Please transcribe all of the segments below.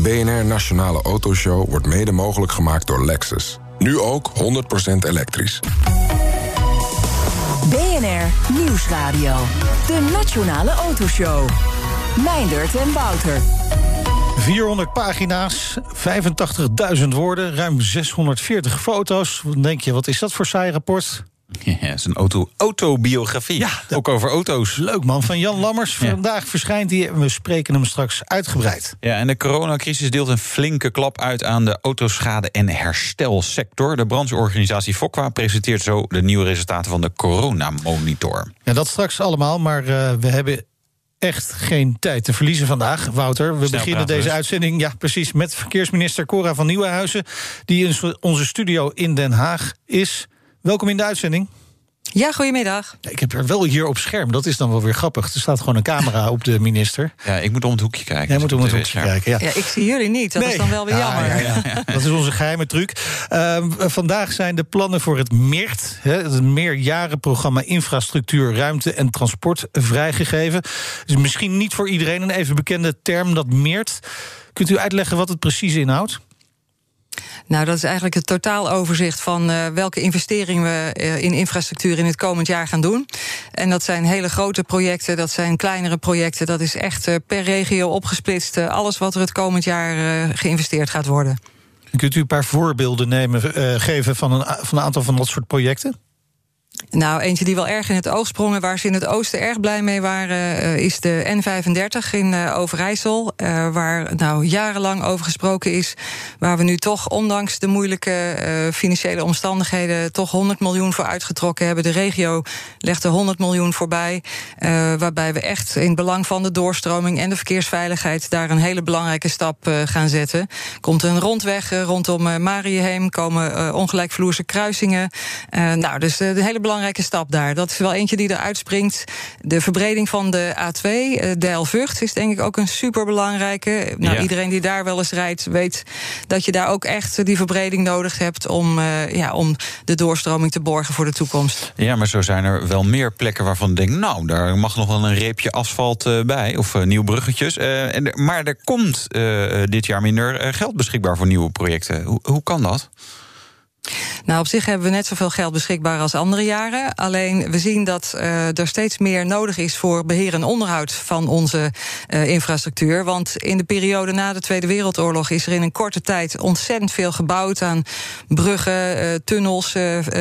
De BNR Nationale Autoshow wordt mede mogelijk gemaakt door Lexus. Nu ook 100% elektrisch. BNR Nieuwsradio. De Nationale Autoshow. Meindert en Wouter. 400 pagina's, 85.000 woorden, ruim 640 foto's. Denk je, wat is dat voor saai rapport? Ja, het is een auto, autobiografie. Ja, ook over auto's. Leuk man, van Jan Lammers. Ja. Vandaag verschijnt hij en we spreken hem straks uitgebreid. Ja, en de coronacrisis deelt een flinke klap uit aan de autoschade- en herstelsector. De brancheorganisatie Fokwa presenteert zo de nieuwe resultaten van de coronamonitor. Ja, dat straks allemaal, maar eh, we hebben echt geen tijd te verliezen vandaag. Wouter, we Snel beginnen deze dus. uitzending ja, precies met verkeersminister Cora van Nieuwenhuizen... die in onze studio in Den Haag is. Welkom in de uitzending. Ja, goedemiddag. Ja, Ik heb er wel hier op scherm, dat is dan wel weer grappig. Er staat gewoon een camera op de minister. Ja, ik moet om het hoekje kijken. Jij moet om het Dus hoekje scherm. kijken, ja. Ja, ik zie jullie niet. Dat Nee. is dan wel weer Ja, jammer. ja, ja. Dat is onze geheime truc. Ehm, vandaag zijn de plannen voor het MEERT, hè, het meerjarenprogramma Infrastructuur, Ruimte en Transport, vrijgegeven. Dus misschien niet voor iedereen een even bekende term, dat MEERT. Kunt u uitleggen wat het precies inhoudt? Nou, dat is eigenlijk het totaaloverzicht van eh, welke investeringen we eh, in infrastructuur in het komend jaar gaan doen. En dat zijn hele grote projecten, dat zijn kleinere projecten. Dat is echt eh, per regio opgesplitst. alles wat er het komend jaar geïnvesteerd gaat worden. Kunt u een paar voorbeelden nemen, geven van een, van een aantal van dat soort projecten? Nou, eentje die wel erg in het oog sprongen, waar ze in het oosten erg blij mee waren, eh, is de N35 in eh, Overijssel. eh, waar nou jarenlang over gesproken is. Waar we nu toch, ondanks de moeilijke financiële omstandigheden, toch 100 miljoen voor uitgetrokken hebben. De regio legt er 100 miljoen voorbij. waarbij we echt in belang van de doorstroming en de verkeersveiligheid daar een hele belangrijke stap gaan zetten. Komt een rondweg rondom eh, Mariëheem, komen ongelijkvloerse kruisingen. Nou, dus de hele belangrijke stap daar. Dat is wel eentje die eruit springt. De verbreding van de A2, eh Deil-Vught, is denk ik ook een superbelangrijke. Nou, Ja. iedereen die daar wel eens rijdt, weet dat je daar ook echt die verbreding nodig hebt om, eh, ja, om de doorstroming te borgen voor de toekomst. Ja, maar zo zijn er wel meer plekken waarvan ik denk... nou, daar mag nog wel een reepje asfalt eh, bij, of nieuwe bruggetjes. En, er- maar er komt dit jaar minder geld beschikbaar voor nieuwe projecten. Hoe, hoe kan dat? Nou, op zich hebben we net zoveel geld beschikbaar als andere jaren. Alleen we zien dat eh, er steeds meer nodig is voor beheer en onderhoud van onze eh, infrastructuur. Want in de periode na de Tweede Wereldoorlog is er in een korte tijd ontzettend veel gebouwd aan bruggen, eh, tunnels,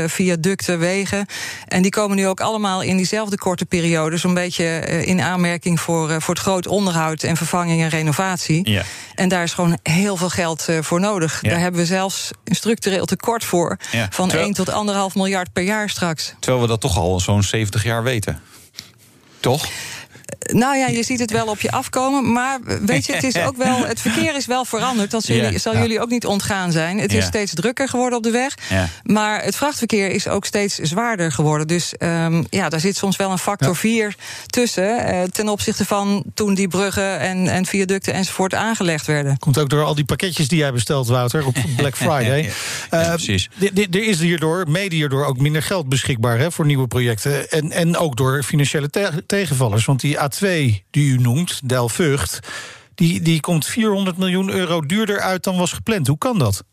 viaducten, wegen. En die komen nu ook allemaal in diezelfde korte periode zo'n beetje in aanmerking voor, voor het groot onderhoud en vervanging en renovatie. Ja. En daar is gewoon heel veel geld voor nodig. Ja. Daar hebben we zelfs een structureel tekort voor. Ja. Van Terwijl- 1 tot 1,5 miljard per jaar straks. Terwijl we dat toch al zo'n 70 jaar weten. Toch? Nou ja, je ziet het wel op je afkomen. Maar weet je, het, is ook wel, het verkeer is wel veranderd. Dat jullie, zal ja. jullie ook niet ontgaan zijn. Het Ja. is steeds drukker geworden op de weg. Ja. Maar het vrachtverkeer is ook steeds zwaarder geworden. Dus ehm, ja, daar zit soms wel een factor 4 tussen. eh, ten opzichte van toen die bruggen en, en viaducten enzovoort aangelegd werden. Komt ook door al die pakketjes die jij bestelt, Wouter, op Black Friday. Eh, precies. Er is hierdoor, mede hierdoor, ook minder geld beschikbaar hè, voor nieuwe projecten. En, en ook door financiële te- tegenvallers. Want die A2 die u noemt, Delft, die, die komt 400 miljoen euro duurder uit dan was gepland. Hoe kan dat?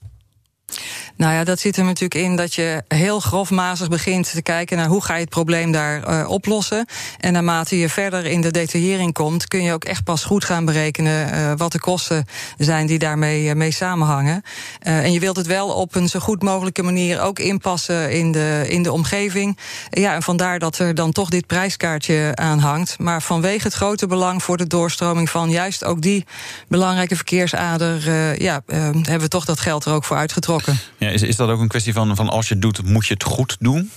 Nou ja, dat zit er natuurlijk in dat je heel grofmazig begint te kijken naar hoe ga je het probleem daar eh, oplossen. En naarmate je verder in de detaillering komt, kun je ook echt pas goed gaan berekenen eh, wat de kosten zijn die daarmee eh, mee samenhangen. En je wilt het wel op een zo goed mogelijke manier ook inpassen in de, in de omgeving. Ja, en vandaar dat er dan toch dit prijskaartje aan hangt. Maar vanwege het grote belang voor de doorstroming van juist ook die belangrijke verkeersader, ja, hebben we toch dat geld er ook voor uitgetrokken. Is, is dat ook een kwestie van, van als je het doet, moet je het goed doen?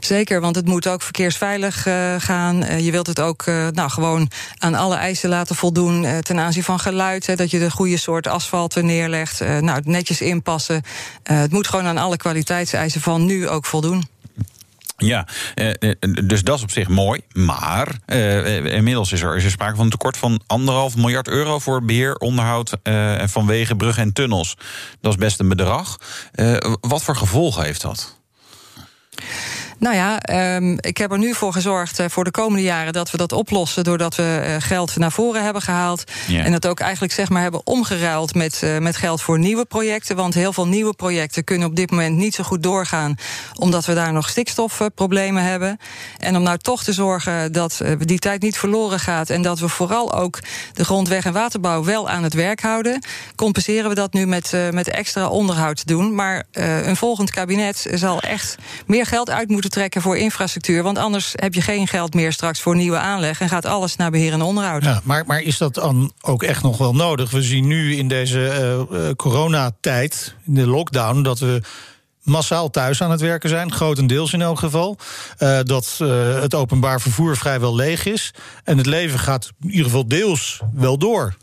Zeker, want het moet ook verkeersveilig eh, gaan. Eh, je wilt het ook eh, nou, gewoon aan alle eisen laten voldoen ten aanzien van geluid. Hè, dat je de goede soort asfalt er neerlegt. Nou, netjes inpassen. Het moet gewoon aan alle kwaliteitseisen van nu ook voldoen. Ja, eh, eh, dus dat is op zich mooi. Maar eh, inmiddels is er, is er sprake van een tekort van anderhalf miljard euro voor beheer, onderhoud eh, van wegen, bruggen en tunnels. Dat is best een bedrag. Wat voor gevolgen heeft dat? Nou ja, ehm, ik heb er nu voor gezorgd voor de komende jaren dat we dat oplossen doordat we geld naar voren hebben gehaald. En dat ook eigenlijk zeg maar hebben omgeruild met, met geld voor nieuwe projecten. Want heel veel nieuwe projecten kunnen op dit moment niet zo goed doorgaan, omdat we daar nog stikstofproblemen hebben. En om nou toch te zorgen dat die tijd niet verloren gaat en dat we vooral ook de grondweg- en waterbouw wel aan het werk houden, compenseren we dat nu met, met extra onderhoud te doen. Maar een volgend kabinet zal echt meer geld uit moeten trekken voor infrastructuur. Want anders heb je geen geld meer straks voor nieuwe aanleg en gaat alles naar beheer en onderhoud. Ja, maar, maar is dat dan ook echt nog wel nodig? We zien nu in deze uh, coronatijd, in de lockdown, dat we massaal thuis aan het werken zijn, grotendeels in elk geval. Uh, dat uh, het openbaar vervoer vrijwel leeg is. En het leven gaat in ieder geval deels wel door.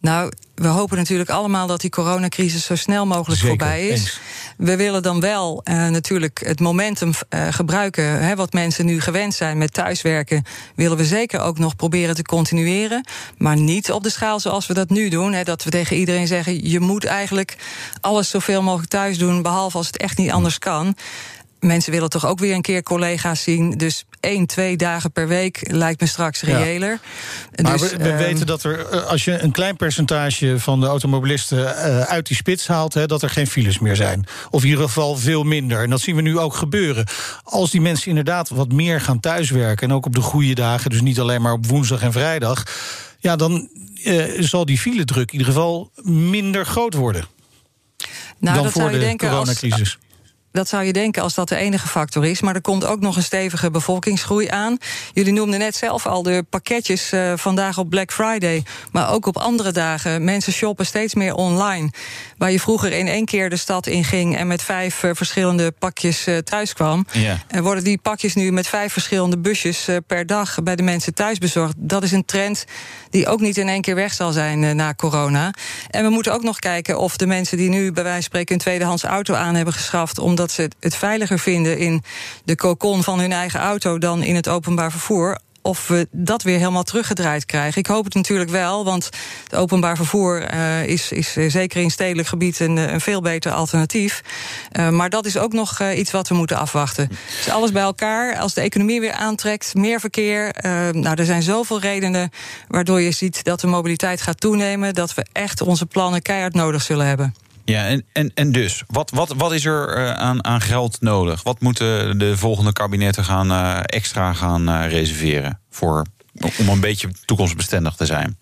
Nou, we hopen natuurlijk allemaal dat die coronacrisis zo snel mogelijk voorbij is. We willen dan wel uh, natuurlijk het momentum uh, gebruiken. Hè, wat mensen nu gewend zijn met thuiswerken, willen we zeker ook nog proberen te continueren. Maar niet op de schaal zoals we dat nu doen. Hè, dat we tegen iedereen zeggen: je moet eigenlijk alles zoveel mogelijk thuis doen, behalve als het echt niet anders kan mensen willen toch ook weer een keer collega's zien. Dus één, twee dagen per week lijkt me straks reëler. Maar dus, we, we uh, weten dat er, eh, als je een klein percentage van de automobilisten uh, uit die spits haalt, hè, dat er geen files meer zijn. Of in ieder geval veel minder. En dat zien we nu ook gebeuren. Als die mensen inderdaad wat meer gaan thuiswerken, en ook op de goede dagen, dus niet alleen maar op woensdag en vrijdag, ja, dan uh, zal die file druk in ieder geval minder groot worden. Nou, dan dat voor zou je de denken coronacrisis. Als, dat zou je denken als dat de enige factor is. Maar er komt ook nog een stevige bevolkingsgroei aan. Jullie noemden net zelf al de pakketjes uh, vandaag op Black Friday. Maar ook op andere dagen. Mensen shoppen steeds meer online. Waar je vroeger in één keer de stad in ging en met vijf uh, verschillende pakjes uh, thuis kwam. Ja. En worden die pakjes nu met vijf verschillende busjes per dag bij de mensen thuis bezorgd. Dat is een trend die ook niet in één keer weg zal zijn na corona. En we moeten ook nog kijken of de mensen die nu bij wijze van spreken een tweedehands auto aan hebben geschaft. omdat dat ze het veiliger vinden in de cocon van hun eigen auto dan in het openbaar vervoer of we dat weer helemaal teruggedraaid krijgen. Ik hoop het natuurlijk wel, want het openbaar vervoer uh, is, is zeker in stedelijk gebied een, een veel beter alternatief. Maar dat is ook nog iets wat we moeten afwachten. Dus alles bij elkaar, als de economie weer aantrekt, meer verkeer. nou, er zijn zoveel redenen waardoor je ziet dat de mobiliteit gaat toenemen, dat we echt onze plannen keihard nodig zullen hebben. Ja, en, en, en dus, wat, wat, wat is er uh, aan, aan geld nodig? Wat moeten de volgende kabinetten gaan, uh, extra gaan uh, reserveren voor, om een beetje toekomstbestendig te zijn?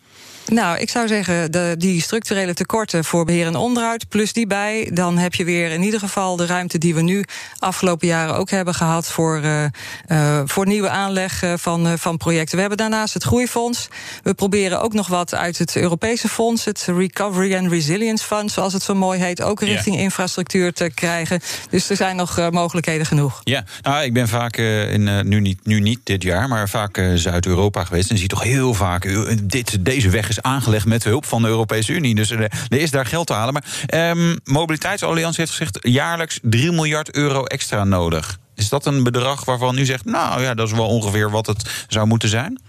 Nou, ik zou zeggen, de, die structurele tekorten voor beheer en onderhoud, plus die bij, dan heb je weer in ieder geval de ruimte die we nu afgelopen jaren ook hebben gehad voor, uh, uh, voor nieuwe aanleg van, uh, van projecten. We hebben daarnaast het Groeifonds. We proberen ook nog wat uit het Europese fonds, het Recovery and Resilience Fund, zoals het zo mooi heet, ook richting infrastructuur te krijgen. Dus er zijn nog mogelijkheden genoeg. Ja, nou, ik ben vaak in, nu, niet, nu niet dit jaar, maar vaak Zuid-Europa geweest. En je ziet toch heel vaak, dit, deze weg is aangelegd met hulp van de Europese Unie. Dus er, er is daar geld te halen. Maar um, Mobiliteitsalliantie heeft gezegd jaarlijks 3 miljard euro extra nodig. Is dat een bedrag waarvan u zegt, nou ja, dat is wel ongeveer wat het zou moeten zijn?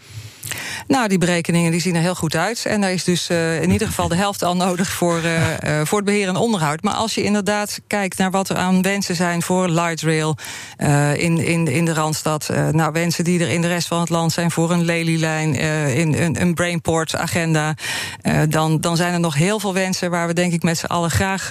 Nou, die berekeningen die zien er heel goed uit. En daar is dus uh, in ieder geval de helft al nodig voor, uh, uh, voor het beheer en onderhoud. Maar als je inderdaad kijkt naar wat er aan wensen zijn voor light rail in, in, in de Randstad. nou, wensen die er in de rest van het land zijn voor een lelielijn, in een, een brainport agenda. dan, dan zijn er nog heel veel wensen waar we denk ik met z'n allen graag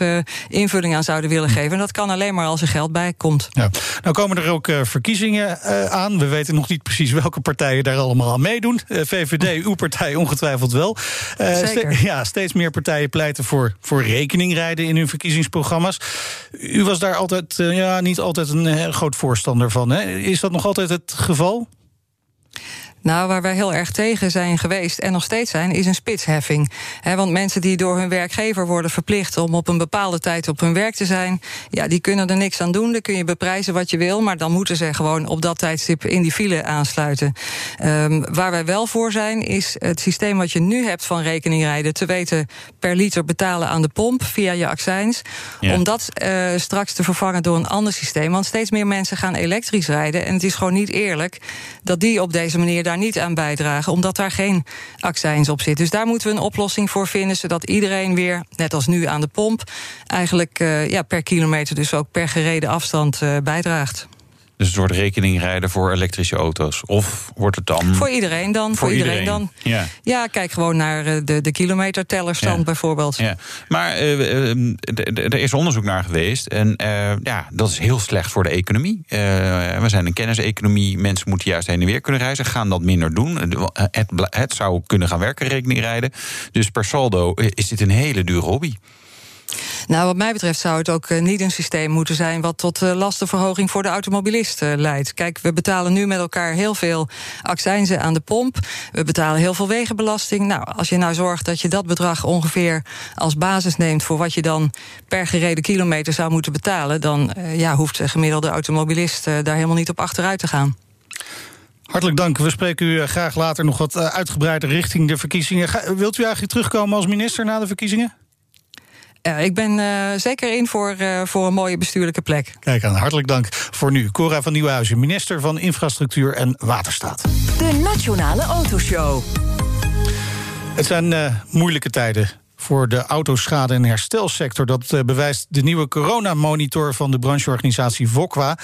invulling aan zouden willen geven. En dat kan alleen maar als er geld bij komt. Ja. Nou komen er ook verkiezingen aan. We weten nog niet precies welke partijen daar allemaal aan meedoen. VVD, uw partij ongetwijfeld wel. Uh, ste ja, steeds meer partijen pleiten voor, voor rekeningrijden in hun verkiezingsprogramma's. U was daar altijd, uh, ja, niet altijd een groot voorstander van. Hè? Is dat nog altijd het geval? Nou, waar wij heel erg tegen zijn geweest en nog steeds zijn, is een spitsheffing. He, want mensen die door hun werkgever worden verplicht om op een bepaalde tijd op hun werk te zijn, ja, die kunnen er niks aan doen. Dan kun je beprijzen wat je wil, maar dan moeten ze gewoon op dat tijdstip in die file aansluiten. Um, waar wij wel voor zijn, is het systeem wat je nu hebt van rekeningrijden, te weten per liter betalen aan de pomp via je accijns. Ja. Om dat uh, straks te vervangen door een ander systeem. Want steeds meer mensen gaan elektrisch rijden. En het is gewoon niet eerlijk dat die op deze manier daar niet aan bijdragen, omdat daar geen accijns op zit. Dus daar moeten we een oplossing voor vinden, zodat iedereen weer, net als nu aan de pomp, eigenlijk uh, ja, per kilometer, dus ook per gereden afstand uh, bijdraagt. Dus het wordt rekening rijden voor elektrische auto's? Of wordt het dan. Voor iedereen dan. Voor, iedereen. dan. Ja. ja, kijk gewoon naar eh, de, de kilometertellerstand ja. bijvoorbeeld. Ja. Maar uh, er is onderzoek naar geweest. En uh, ja, dat is heel slecht voor de economie. we zijn een kenniseconomie. Mensen moeten juist heen en weer kunnen reizen. Gaan dat minder doen. Het, het zou kunnen gaan werken, rekening rijden. Dus per saldo is dit een hele dure hobby. Nou, wat mij betreft zou het ook eh, niet een systeem moeten zijn wat tot eh, lastenverhoging voor de automobilist eh, leidt. Kijk, we betalen nu met elkaar heel veel accijnzen aan de pomp. We betalen heel veel wegenbelasting. Nou, als je nou zorgt dat je dat bedrag ongeveer als basis neemt voor wat je dan per gereden kilometer zou moeten betalen, dan ja, hoeft de gemiddelde automobilist daar helemaal niet op achteruit te gaan. Hartelijk dank. We spreken u graag later nog wat uitgebreider richting de verkiezingen. Wilt u eigenlijk terugkomen als minister na de verkiezingen? Uh, ik ben uh, zeker in voor, uh, voor een mooie bestuurlijke plek. Kijk aan, hartelijk dank voor nu. Cora van Nieuwhuizen, minister van Infrastructuur en Waterstaat. De Nationale Autoshow. Het zijn moeilijke tijden voor de autoschade- en herstelsector. Dat bewijst de nieuwe coronamonitor van de brancheorganisatie VOCWA.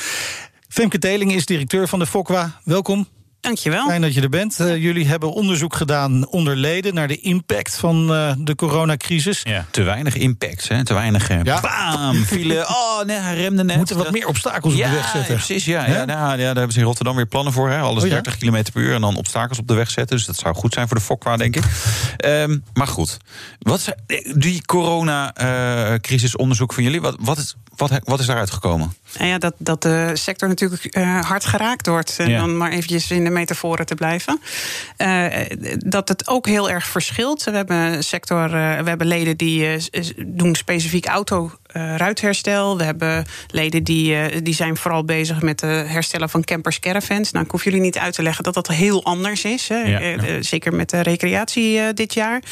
Femke Teling is directeur van de VOCWA. Welkom. Dankjewel. Fijn dat je er bent. Uh, jullie hebben onderzoek gedaan onder leden naar de impact van uh, de coronacrisis. Ja, te weinig impact, hè? te weinig uh, ja. bam, file. Oh, nee, hij remde net. Moeten wat meer obstakels ja, op de weg zetten. Precies, ja, ja, nou, ja, daar hebben ze in Rotterdam weer plannen voor. Hè? Alles oh, 30 km per uur en dan obstakels op de weg zetten. Dus dat zou goed zijn voor de Fokwa, denk ik. Um, maar goed, wat, die coronacrisis-onderzoek van jullie, wat, wat, is, wat, wat is daaruit gekomen? Nou ja, dat, dat de sector natuurlijk uh, hard geraakt wordt. En ja. dan maar eventjes in de metaforen te blijven. Uh, dat het ook heel erg verschilt. We hebben sector, uh, we hebben leden die doen specifiek auto. Ruitherstel. We hebben leden die, die zijn vooral bezig met het herstellen van campers, caravans. Nou, ik hoef jullie niet uit te leggen dat dat heel anders is. Hè. Ja, ja. Zeker met de recreatie dit jaar.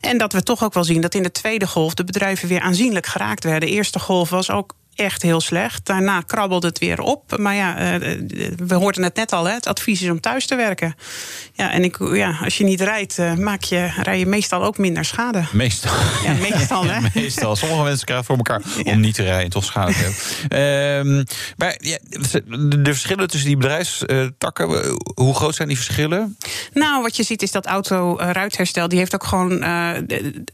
En dat we toch ook wel zien dat in de tweede golf de bedrijven weer aanzienlijk geraakt werden. De eerste golf was ook echt heel slecht. Daarna krabbelde het weer op. Maar ja, uh, we hoorden het net al, hè, het advies is om thuis te werken. Ja, en ik, ja, als je niet rijdt, uh, maak je, rij je meestal ook minder schade. Meestal. Ja, meestal, hè? meestal. Sommige mensen krijgen voor elkaar ja. om niet te rijden, toch schade te hebben. um, maar ja, de, verschillen tussen die bedrijfstakken, hoe groot zijn die verschillen? Nou, wat je ziet is dat auto-ruitherstel, die heeft ook gewoon,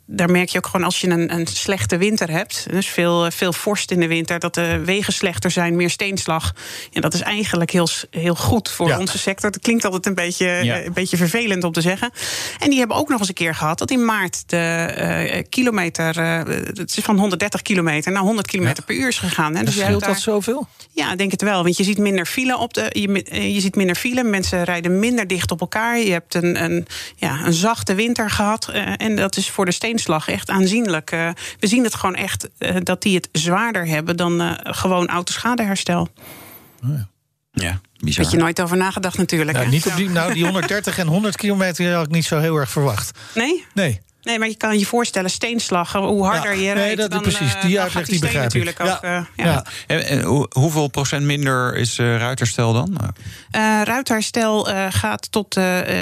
daar merk je ook gewoon als je een, een slechte winter hebt, dus veel, veel vorst in de winter dat de wegen slechter zijn, meer steenslag. En dat is eigenlijk heel, heel goed voor ja. onze sector. Het klinkt altijd een beetje, ja. een beetje vervelend om te zeggen. En die hebben ook nog eens een keer gehad dat in maart de uh, kilometer, uh, het is van 130 kilometer naar 100 kilometer ja. per uur is gegaan. Hè. Dus scheelt daar, dat zoveel? Ja, ik denk het wel. Want je ziet minder file op de. Je, je ziet minder file. Mensen rijden minder dicht op elkaar. Je hebt een, een, ja, een zachte winter gehad. Uh, en dat is voor de steenslag echt aanzienlijk. we zien het gewoon echt dat die het zwaarder hebben dan uh, gewoon autoschadeherstel. Oh ja. Ja, bizar. Had je nooit over nagedacht natuurlijk. Ja, niet op die, nou, die 130 en 100 kilometer had ik niet zo heel erg verwacht. Nee? Nee. Nee, maar je kan je voorstellen, steenslag, hoe harder ja, je rijdt... Nee, dat, dan, precies, die uitleg die begrijp natuurlijk ik. Ook, ja. Uh, ja. En, en, hoeveel procent minder is uh, ruiterstel dan? Uh, ruiterstel gaat tot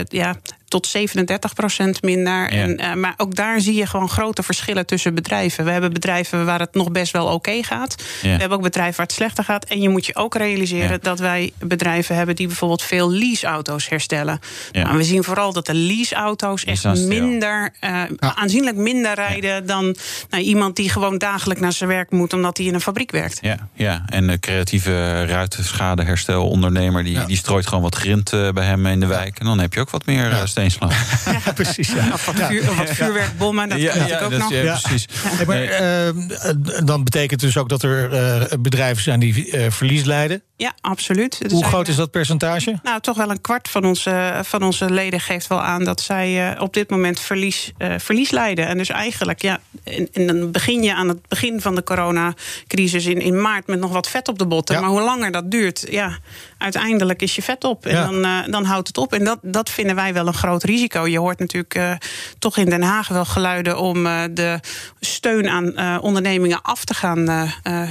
ja, tot 37 procent minder. Ja. En, uh, maar ook daar zie je gewoon grote verschillen tussen bedrijven. We hebben bedrijven waar het nog best wel oké okay gaat. Ja. We hebben ook bedrijven waar het slechter gaat. En je moet je ook realiseren ja. dat wij bedrijven hebben die bijvoorbeeld veel leaseauto's herstellen. Nou, we zien vooral dat de leaseauto's echt minder, uh, aanzienlijk minder rijden dan nou, iemand die gewoon dagelijks naar zijn werk moet omdat hij in een fabriek werkt. Ja, ja. en de creatieve ruitschadeherstelondernemer die, die strooit gewoon wat grind bij hem in de wijk. En dan heb je ook wat meer ja steenslag. Ja, precies. Ja. Of wat, vuur, wat vuurwerkbommen, dat ja, kan ja, ook dat, nog. Ja, precies. Maar, uh, dan betekent dus ook dat er uh, bedrijven zijn die uh, verlies leiden. Ja, absoluut. Hoe zijn, groot is dat percentage? Nou, toch wel een kwart van onze, van onze leden geeft wel aan dat zij op dit moment verlies, verlies leiden. En dus eigenlijk, ja, en, en, dan begin je aan het begin van de coronacrisis in, in maart met nog wat vet op de botten. Maar hoe langer dat duurt, ja, uiteindelijk is je vet op. En Ja. dan, eh, dan houdt het op. En dat, dat vinden wij wel een groot risico. Je hoort natuurlijk eh, toch in Den Haag wel geluiden om eh, de steun aan ondernemingen af te gaan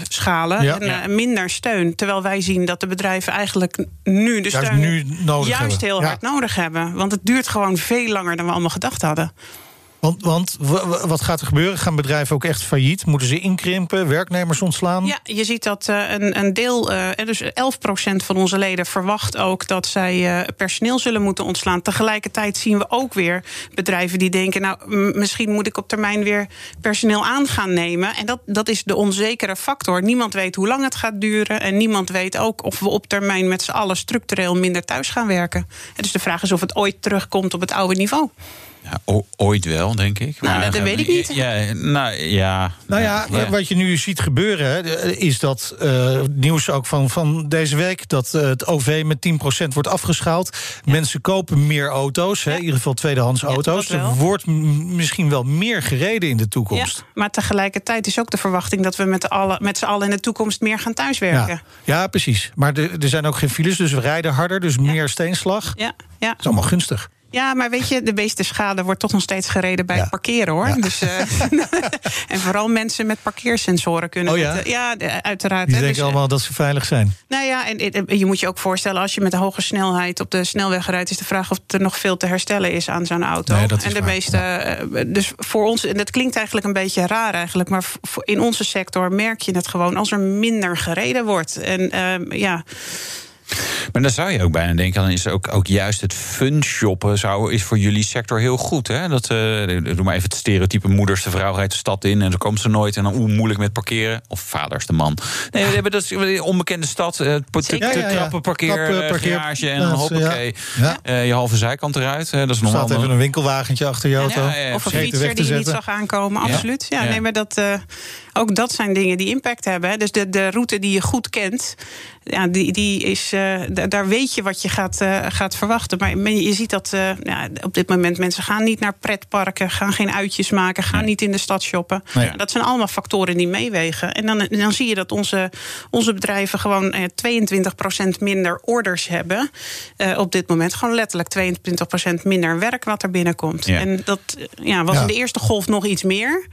schalen. Ja. En minder steun. Terwijl wij zien dat de bedrijven eigenlijk nu de Juist steun nu nodig juist hebben. heel Ja. hard nodig hebben. Want het duurt gewoon veel langer dan we allemaal gedacht hadden. Want, want wat gaat er gebeuren? Gaan bedrijven ook echt failliet? Moeten ze inkrimpen? Werknemers ontslaan? Ja, je ziet dat eh, een, een deel, eh, dus 11% van onze leden verwacht ook dat zij eh, personeel zullen moeten ontslaan. Tegelijkertijd zien we ook weer bedrijven die denken, nou, misschien moet ik op termijn weer personeel aan gaan nemen. En dat, dat is de onzekere factor. Niemand weet hoe lang het gaat duren. En niemand weet ook of we op termijn met z'n allen structureel minder thuis gaan werken. En dus de vraag is of het ooit terugkomt op het oude niveau. O- ooit wel, denk ik. Nou, dat weet ik niet. Ja, nou ja. Nou ja, wat je nu ziet gebeuren, hè, is dat eh, nieuws ook van, van deze week, dat eh, het OV met 10% wordt afgeschaald. Mensen kopen meer auto's, hè, in ieder geval tweedehands Ja, auto's. Er wordt misschien wel meer gereden in de toekomst. Ja, maar tegelijkertijd is ook de verwachting dat we met, alle, met z'n allen in de toekomst meer gaan thuiswerken. Ja, ja precies. Maar er, er zijn ook geen files, dus we rijden harder, dus meer steenslag. Ja, ja. Dat is allemaal gunstig. Ja, maar weet je, de meeste schade wordt toch nog steeds gereden bij Ja. het parkeren hoor. Ja. Dus, eh, en vooral mensen met parkeersensoren kunnen. Oh ja? eh, ja, de- uiteraard. Die hè. denken Dus, eh, allemaal dat ze veilig zijn. Nou ja, en, en je moet je ook voorstellen, als je met een hoge snelheid op de snelweg rijdt, is de vraag of er nog veel te herstellen is aan zo'n auto. Nee, dat is en de waar. meeste, eh, dus voor ons, en dat klinkt eigenlijk een beetje raar eigenlijk, maar in onze sector merk je het gewoon als er minder gereden wordt. En ehm, ja. Maar dan zou je ook bijna denken, dan is ook, ook juist het fun shoppen zou, is voor jullie sector heel goed. Hè? Dat, eh, doe maar even het stereotype moeders, de vrouw rijdt de stad in en dan komt ze nooit en dan oeh, moeilijk met parkeren. Of vaders, de man. Nee, we hebben dat is een onbekende stad, eh, te, Zeker. te Ja, ja, ja. krappe parkeer, Krappe eh, parkeer- garage en dan hoppakee. Ja. Eh, je halve zijkant eruit. hè, dat is Er wel even een winkelwagentje achter je auto. Ja, ja, ja. Of een fietser die je niet zag aankomen, absoluut. Ja, Ja. Nee, maar dat, eh, ook dat zijn dingen die impact hebben. hè. Dus de, de route die je goed kent, ja, die, die is, eh, da- daar weet je wat je gaat, eh, gaat verwachten. Maar men- je ziet dat eh, ja, op dit moment mensen gaan niet naar pretparken, gaan geen uitjes maken, gaan Nee. niet in de stad shoppen. Nee. Dat zijn allemaal factoren die meewegen. En dan, dan zie je dat onze, onze bedrijven gewoon eh, 22% minder orders hebben op dit moment. Gewoon letterlijk 22% minder werk wat er binnenkomt. Ja. En dat ja, was Ja. in de eerste golf nog iets meer.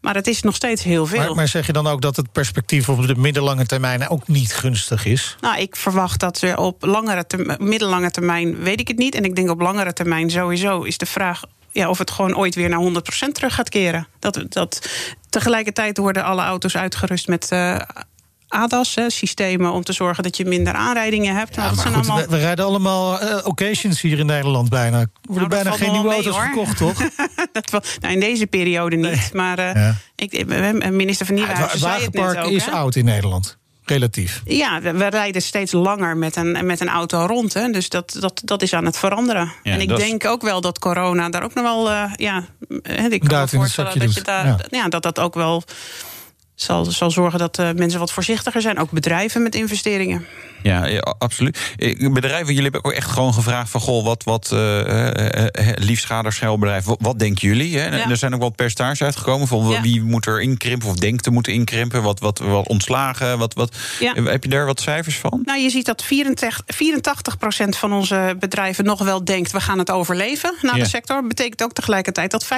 Maar het is nog steeds heel veel. Maar, maar zeg je dan ook dat het perspectief op de middellange termijn ook niet gunstig is? Nou, ik verwacht dat we op langere term- middellange termijn, weet ik het niet. En ik denk op langere termijn sowieso is de vraag ja, of het gewoon ooit weer naar 100% terug gaat keren. Dat, dat, tegelijkertijd worden alle auto's uitgerust met. eh, ADAS, hè, systemen om te zorgen dat je minder aanrijdingen hebt. Nou, Ja, dat maar zijn goed, allemaal we, we rijden allemaal eh, occasions hier in Nederland bijna. Er worden dat bijna geen nieuwe mee, auto's hoor. verkocht, toch? dat wel, nou, in deze periode niet. Maar eh, Ja. ik, we- minister van Nieuwenhuizen zei het net wagenpark ook. is hè? oud in Nederland. Relatief. Ja, we, we rijden steeds langer met een, met een auto rond. Hè. Dus dat, dat, dat is aan het veranderen. Ja, en ik denk ook wel dat corona daar ook nog wel... eh, ja, hè, ik kan me voorstellen dat, je daar, Ja. ja. dat dat ook wel zal, zal zorgen dat eh, mensen wat voorzichtiger zijn. Ook bedrijven met investeringen. Ja, ja, absoluut. Eh, Bedrijven, jullie hebben ook echt gewoon gevraagd van... goh, wat, wat uh, uh, liefschaderschuilbedrijf, wat, wat denken jullie? Hè? Ja. Er zijn ook wel percentages uitgekomen van Ja. wie moet er inkrimpen... of denkt te moeten inkrimpen, wat, wat, wat ontslagen. Wat, wat. Heb je daar wat cijfers van? Nou, je ziet dat 84, 84% van onze bedrijven nog wel denkt... we gaan het overleven na Ja. de sector. Betekent ook tegelijkertijd dat 15%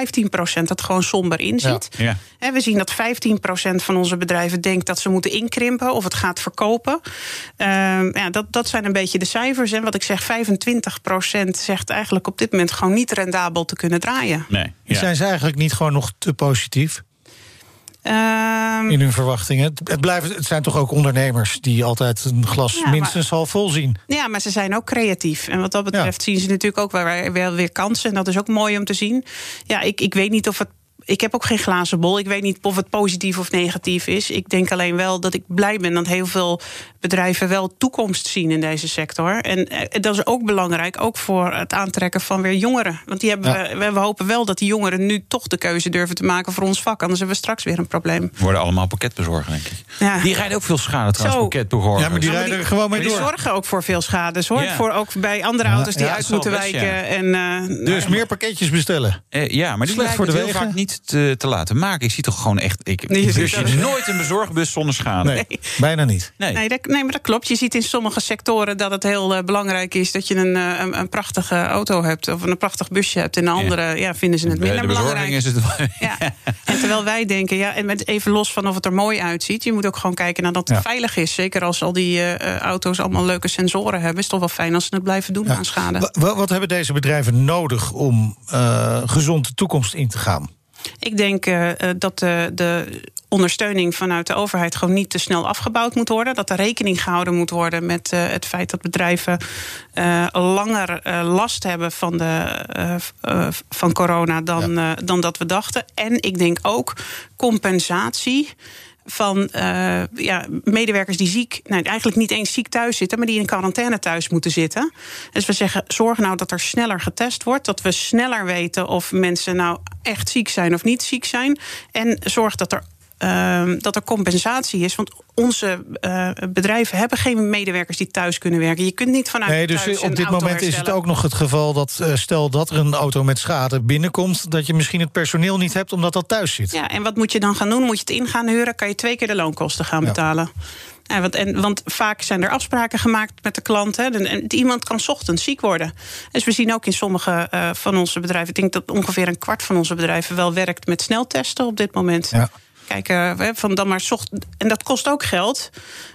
het gewoon somber inziet. We zien dat 15% van onze bedrijven denkt dat ze moeten inkrimpen of het gaat verkopen. Ehm, ja, dat, dat zijn een beetje de cijfers. En wat ik zeg, 25% zegt eigenlijk op dit moment gewoon niet rendabel te kunnen draaien. Nee. Ja. Zijn ze eigenlijk niet gewoon nog te positief Ehm, in hun verwachtingen? Het, het, blijven, het zijn toch ook ondernemers die altijd een glas Ja, maar- minstens half vol zien. Ja, maar ze zijn ook creatief. En wat dat betreft zien ze natuurlijk ook wel, weer- wel weer kansen. En dat is ook mooi om te zien. Ja, ik, ik weet niet of het. Ik heb ook geen glazen bol. Ik weet niet of het positief of negatief is. Ik denk alleen wel dat ik blij ben dat heel veel bedrijven wel toekomst zien in deze sector. En eh, dat is ook belangrijk, ook voor het aantrekken van weer jongeren. Want die hebben Ja. we, we hopen wel dat die jongeren nu toch de keuze durven te maken voor ons vak. Anders hebben we straks weer een probleem. Worden allemaal pakketbezorgers, denk ik. Ja. Die rijden ook veel schade trouwens, Zo. pakketbezorgers. Ja, maar die rijden die- er gewoon mee Die door. zorgen ook voor veel schades hoor. Ja. Voor ook bij andere auto's die ja, uit moeten best, wijken. ja. En, eh, Dus nou, meer pakketjes bestellen. Eh, ja, maar die Slecht voor de heel wegen. vaak niet niet te, te laten maken. Ik zie toch gewoon echt. Ik, Nee, je ziet zie dat- nooit een bezorgbus zonder schade. Nee, bijna niet. Nee. Nee, dat, nee, maar dat klopt. Je ziet in sommige sectoren dat het heel eh, belangrijk is dat je een, eh, een, een prachtige auto hebt of een prachtig busje hebt. En de andere ja. vinden ze het minder de belangrijk. is het. Ja. En terwijl wij denken, ja, en met even los van of het er mooi uitziet, je moet ook gewoon kijken naar dat het Ja. veilig is. Zeker als al die eh, eh, auto's allemaal leuke sensoren hebben, is het toch wel fijn als ze het blijven doen aan schade. Wa- wa- Wat hebben deze bedrijven nodig om eh, gezond de toekomst in te gaan? Ik denk eh, eh, dat de, de ondersteuning vanuit de overheid gewoon niet te snel afgebouwd moet worden. Dat er rekening gehouden moet worden met eh, het feit dat bedrijven langer last hebben van, de, van corona dan, dan dat we dachten. En ik denk ook compensatie van eh, ja, medewerkers die ziek, nou, eigenlijk niet eens ziek thuis zitten, maar die in quarantaine thuis moeten zitten. Dus we zeggen: zorg nou dat er sneller getest wordt, dat we sneller weten of mensen nou echt ziek zijn of niet ziek zijn. En zorg dat er. Ehm, dat er compensatie is. Want onze eh, bedrijven hebben geen medewerkers die thuis kunnen werken. Je kunt niet vanuit Nee, dus thuis op dit moment is het ook nog het geval dat eh, stel dat er een auto met schade binnenkomt, dat je misschien het personeel niet hebt omdat dat thuis zit. Ja, en wat moet je dan gaan doen? Moet je het in gaan huren? Kan je twee keer de loonkosten gaan Ja. betalen? Ja, want, en, want vaak zijn er afspraken gemaakt met de klant. Hè, en, en iemand kan 's ochtends ziek worden. Dus we zien ook in sommige eh, van onze bedrijven... ik denk dat ongeveer een kwart van onze bedrijven wel werkt met sneltesten op dit moment. Ja. Kijk, hè, van dan maar 's ochtend, en dat kost ook geld.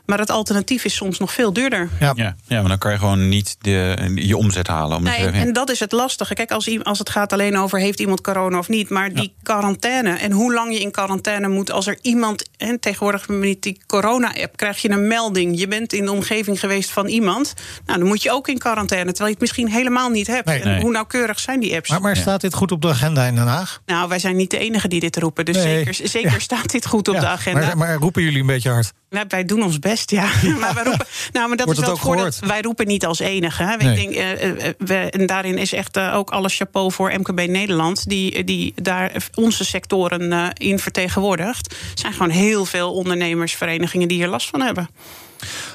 Maar het alternatief is soms nog veel duurder. Ja. Ja, ja, maar dan kan je gewoon niet de, je omzet halen. Om Nee, en, en dat is het lastige. Kijk, als, als het gaat alleen over heeft iemand corona of niet, maar die quarantaine en hoe lang je in quarantaine moet als er iemand. En tegenwoordig met die corona-app krijg je een melding. Je bent in de omgeving geweest van iemand. Nou, dan moet je ook in quarantaine, terwijl je het misschien helemaal niet hebt. Nee. en Nee. hoe nauwkeurig zijn die apps? Maar, maar staat dit goed op de agenda in Den Haag? Nou, wij zijn niet de enige die dit roepen. Dus Nee. zeker, zeker Ja. staat dit goed op Ja, de agenda. Maar, maar roepen jullie een beetje hard? Wij, wij doen ons best, ja. maar wij roepen, nou, maar dat Wordt is wel het ook? Wij roepen niet als enige. Hè. Nee. Ik denk, eh, eh, we, en daarin is echt eh, ook alles chapeau voor MKB Nederland... die, die daar onze sectoren eh, in vertegenwoordigt. Er zijn gewoon heel veel ondernemersverenigingen die hier last van hebben.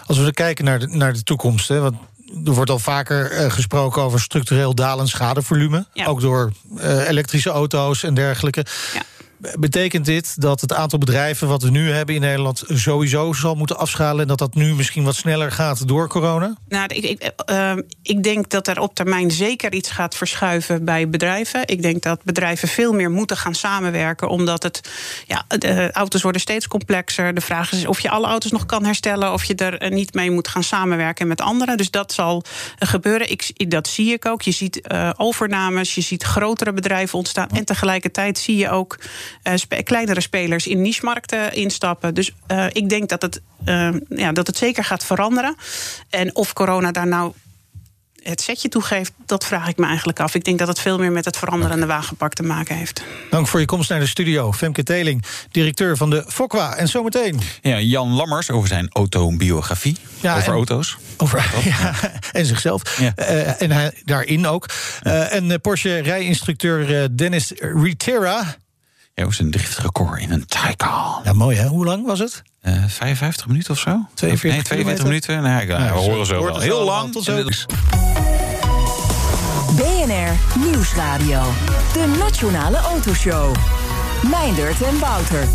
Als we kijken naar de, naar de toekomst, hè, want er wordt al vaker eh, gesproken over structureel dalend schadevolume. Ja. Ook door eh, elektrische auto's en dergelijke. Ja. Betekent dit dat het aantal bedrijven wat we nu hebben in Nederland sowieso zal moeten afschalen en dat dat nu misschien wat sneller gaat door corona? Nou, ik, ik, eh, eh, ik denk dat er op termijn zeker iets gaat verschuiven bij bedrijven. Ik denk dat bedrijven veel meer moeten gaan samenwerken, omdat het, ja, de auto's worden steeds complexer. De vraag is of je alle auto's nog kan herstellen, of je er eh, niet mee moet gaan samenwerken met anderen. Dus dat zal eh, gebeuren. Ik, dat zie ik ook. Je ziet eh, overnames, je ziet grotere bedrijven ontstaan. En tegelijkertijd zie je ook spe- kleinere spelers in niche-markten instappen. Dus eh, ik denk dat het, eh, ja, dat het zeker gaat veranderen. En of corona daar nou het setje toegeeft, dat vraag ik me eigenlijk af. Ik denk dat het veel meer met het veranderende wagenpark te maken heeft. Dank voor je komst naar de studio. Femke Teling, directeur van de Fokwa. En zometeen Ja, Jan Lammers over zijn autobiografie. Ja, over en- auto's. over ja, en zichzelf. Ja. Eh, en hij, daarin ook. Eh, en eh, Porsche rijinstructeur eh, Dennis Ritera. Is een driftrecord in een Taycan. Ja, mooi hè? Hoe lang was het? Eh 55 minuten of zo? 42 nee, 42 minuten. Nee, ik- Ja, we horen zo. wel. Heel lang. Tot zo. BNR Nieuwsradio. De Nationale Autoshow. Meindert en Wouter.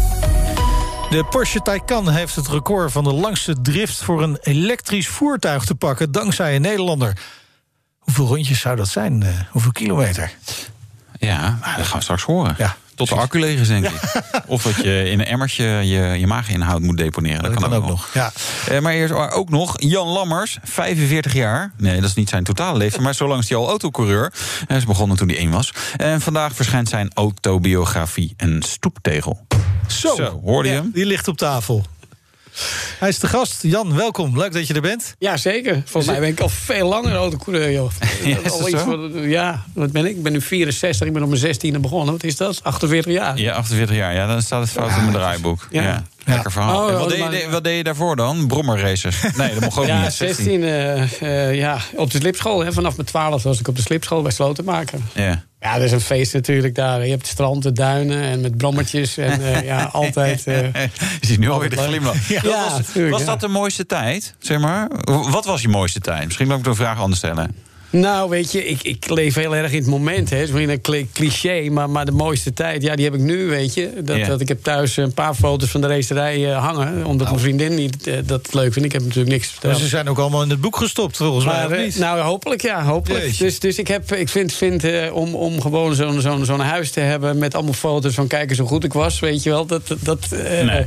De Porsche Taycan heeft het record van de langste drift voor een elektrisch voertuig te pakken, dankzij een Nederlander. Hoeveel rondjes zou dat zijn? Eh, hoeveel kilometer? Ja, nou, dat gaan we straks horen. Ja, Tot de accu leeg is, denk ik. Of dat je in een emmertje je, je maaginhoud moet deponeren. Dat, kan ook, nog. Ja. Eh, maar eerst ook nog Jan Lammers, 45 jaar. Nee, dat is niet zijn totale leeftijd, maar zo lang is hij al autocoureur. Hij is begonnen toen hij één was. En vandaag verschijnt zijn autobiografie, een stoeptegel. Zo, Zo, hoorde je Ja, hem? Die ligt op tafel. Hij is de gast. Jan, welkom. Leuk dat je er bent. Ja, zeker. Volgens mij ben ik al veel langer autocoureur, joh. Ja, is al iets van- ja, wat ben ik? Ik ben nu 64, ik ben op mijn 16e begonnen. Wat is dat? 48 jaar. Ja, 48 jaar. Ja, dan staat het fout in mijn draaiboek. Ja. Ja. Lekker verhaal. Oh, wat, deed je, wat deed je daarvoor dan? Brommerraces? Nee, dat mocht ook Ja, niet. 16, eh, eh, ja, op de slipschool. Hè. Vanaf mijn 12 was ik op de slipschool bij Slotenmaker. Ja. Ja, dat is een feest natuurlijk daar. Je hebt het strand, de duinen en met brommertjes. En eh, ja, altijd... eh, Je ziet nu alweer de glimlach. Ja, was tuurlijk, was ja. dat de mooiste tijd? Zeg maar? Wat was je mooiste tijd? Misschien moet ik de vraag anders stellen. Nou, weet je, ik, ik leef heel erg in het moment. Het is een cliché, maar, maar de mooiste tijd, ja, die heb ik nu, weet je. Dat, Ja. dat ik heb thuis een paar foto's van de racerij eh, hangen. Omdat mijn vriendin niet, eh, dat leuk vindt. Ik heb natuurlijk niks Maar verteld. ze zijn ook allemaal in het boek gestopt, volgens mij. Maar, eh, niet? nou, hopelijk, ja, hopelijk. Jeetje. Dus, dus ik, heb, ik vind, vind om, om gewoon zo'n zo'n zo'n huis te hebben... met allemaal foto's van kijk eens hoe goed ik was, weet je wel. Dat, dat, Nee.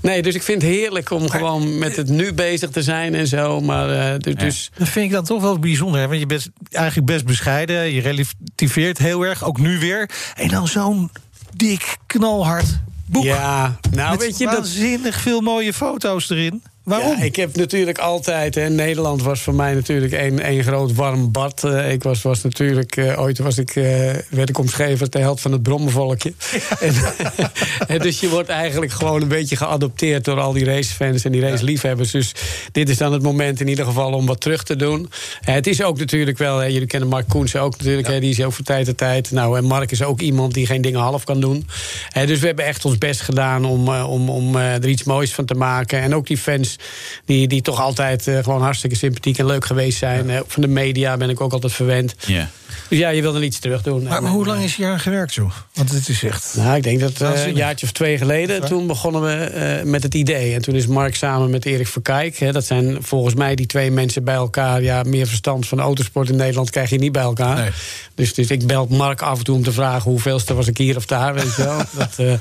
nee. dus ik vind het heerlijk om gewoon met het nu bezig te zijn en zo. Maar dus, dus Dat vind ik dan toch wel bijzonder. Hè? Want je bent eigenlijk best bescheiden. Je relativeert heel erg, ook nu weer. En dan zo'n dik, knalhard boek. ja, nou met weet je... Dat, waanzinnig veel mooie foto's erin. Waarom? Ja, ik heb natuurlijk altijd. Hè, Nederland was voor mij natuurlijk één groot warm bad. Eh, ik was, was natuurlijk. eh, ooit was ik, eh, werd ik omschreven als de held van het brommenvolkje. En, en dus je wordt eigenlijk gewoon een beetje geadopteerd door al die racefans en die raceliefhebbers. Dus dit is dan het moment in ieder geval om wat terug te doen. Het is ook natuurlijk wel. Hè, jullie kennen Mark Koensen ook natuurlijk. Hè, die is ook van tijd tot tijd. Nou, en Mark is ook iemand die geen dingen half kan doen. Dus we hebben echt ons best gedaan om, om, om er iets moois van te maken. En ook die fans die, die toch altijd eh, gewoon hartstikke sympathiek en leuk geweest zijn. Eh, van de media ben ik ook altijd verwend. Ja. Dus ja, je wil er iets terug doen. maar, maar hoe lang is je aan gewerkt, joh? Want het is echt... Nou, ik denk dat eh, een jaartje of twee geleden, toen begonnen we eh, met het idee. En toen is Mark samen met Erik Verkijk, hè, dat zijn volgens mij die twee mensen bij elkaar. Ja, meer verstand van autosport in Nederland krijg je niet bij elkaar. Nee. Dus, dus ik bel Mark af en toe om te vragen hoeveelste was ik hier of daar, weet je wel. dat, eh,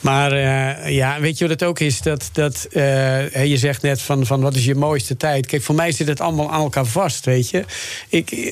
maar eh, ja, weet je wat het ook is? Dat, dat eh, hè, je zegt net van, van wat is je mooiste tijd? Kijk, voor mij zit het allemaal aan elkaar vast, weet je. Ik, eh,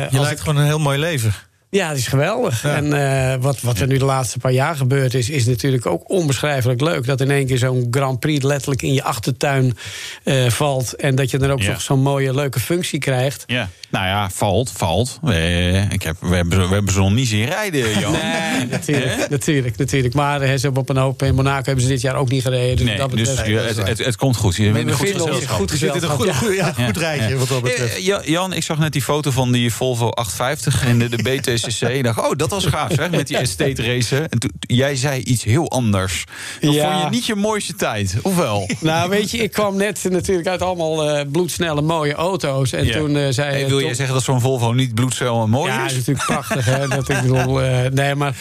Je als lijkt gewoon een heel mooi leven. Ja, het is geweldig. Ja. En eh, wat, wat er nu de laatste paar jaar gebeurd is, is natuurlijk ook onbeschrijfelijk leuk. Dat in één keer zo'n Grand Prix letterlijk in je achtertuin eh, valt. En dat je dan ook Ja. zo'n mooie, leuke functie krijgt. Ja, nou ja, valt, valt. Eh, ik heb, we, hebben, ze- we hebben ze nog niet zien rijden, Jan. Nee, natuurlijk, natuurlijk, natuurlijk. Maar eh, ze hebben op een hoop in Monaco hebben ze dit jaar ook niet gereden. Dus Nee, dat dus betreft, het, het, het komt goed. Je bent in we een goed gezelschap. goed gezelschap, goed, ja. ja, goed Ja, rijtje, ja. wat dat betreft. Eh, Ja- Jan, ik zag net die foto van die Volvo 850 in de, de Ik dacht, oh, dat was gaaf, zeg, met die estate racen. En toen, jij zei iets heel anders. Dat Ja. vond je niet je mooiste tijd, of wel? Nou, weet je, ik kwam net natuurlijk uit allemaal eh, bloedsnelle mooie auto's. En Ja. toen eh, zei... Hey, wil Tom- jij zeggen dat zo'n Volvo niet bloedcel en mooi Ja, is? is natuurlijk prachtig. Hè, dat ik bedoel, eh, nee, maar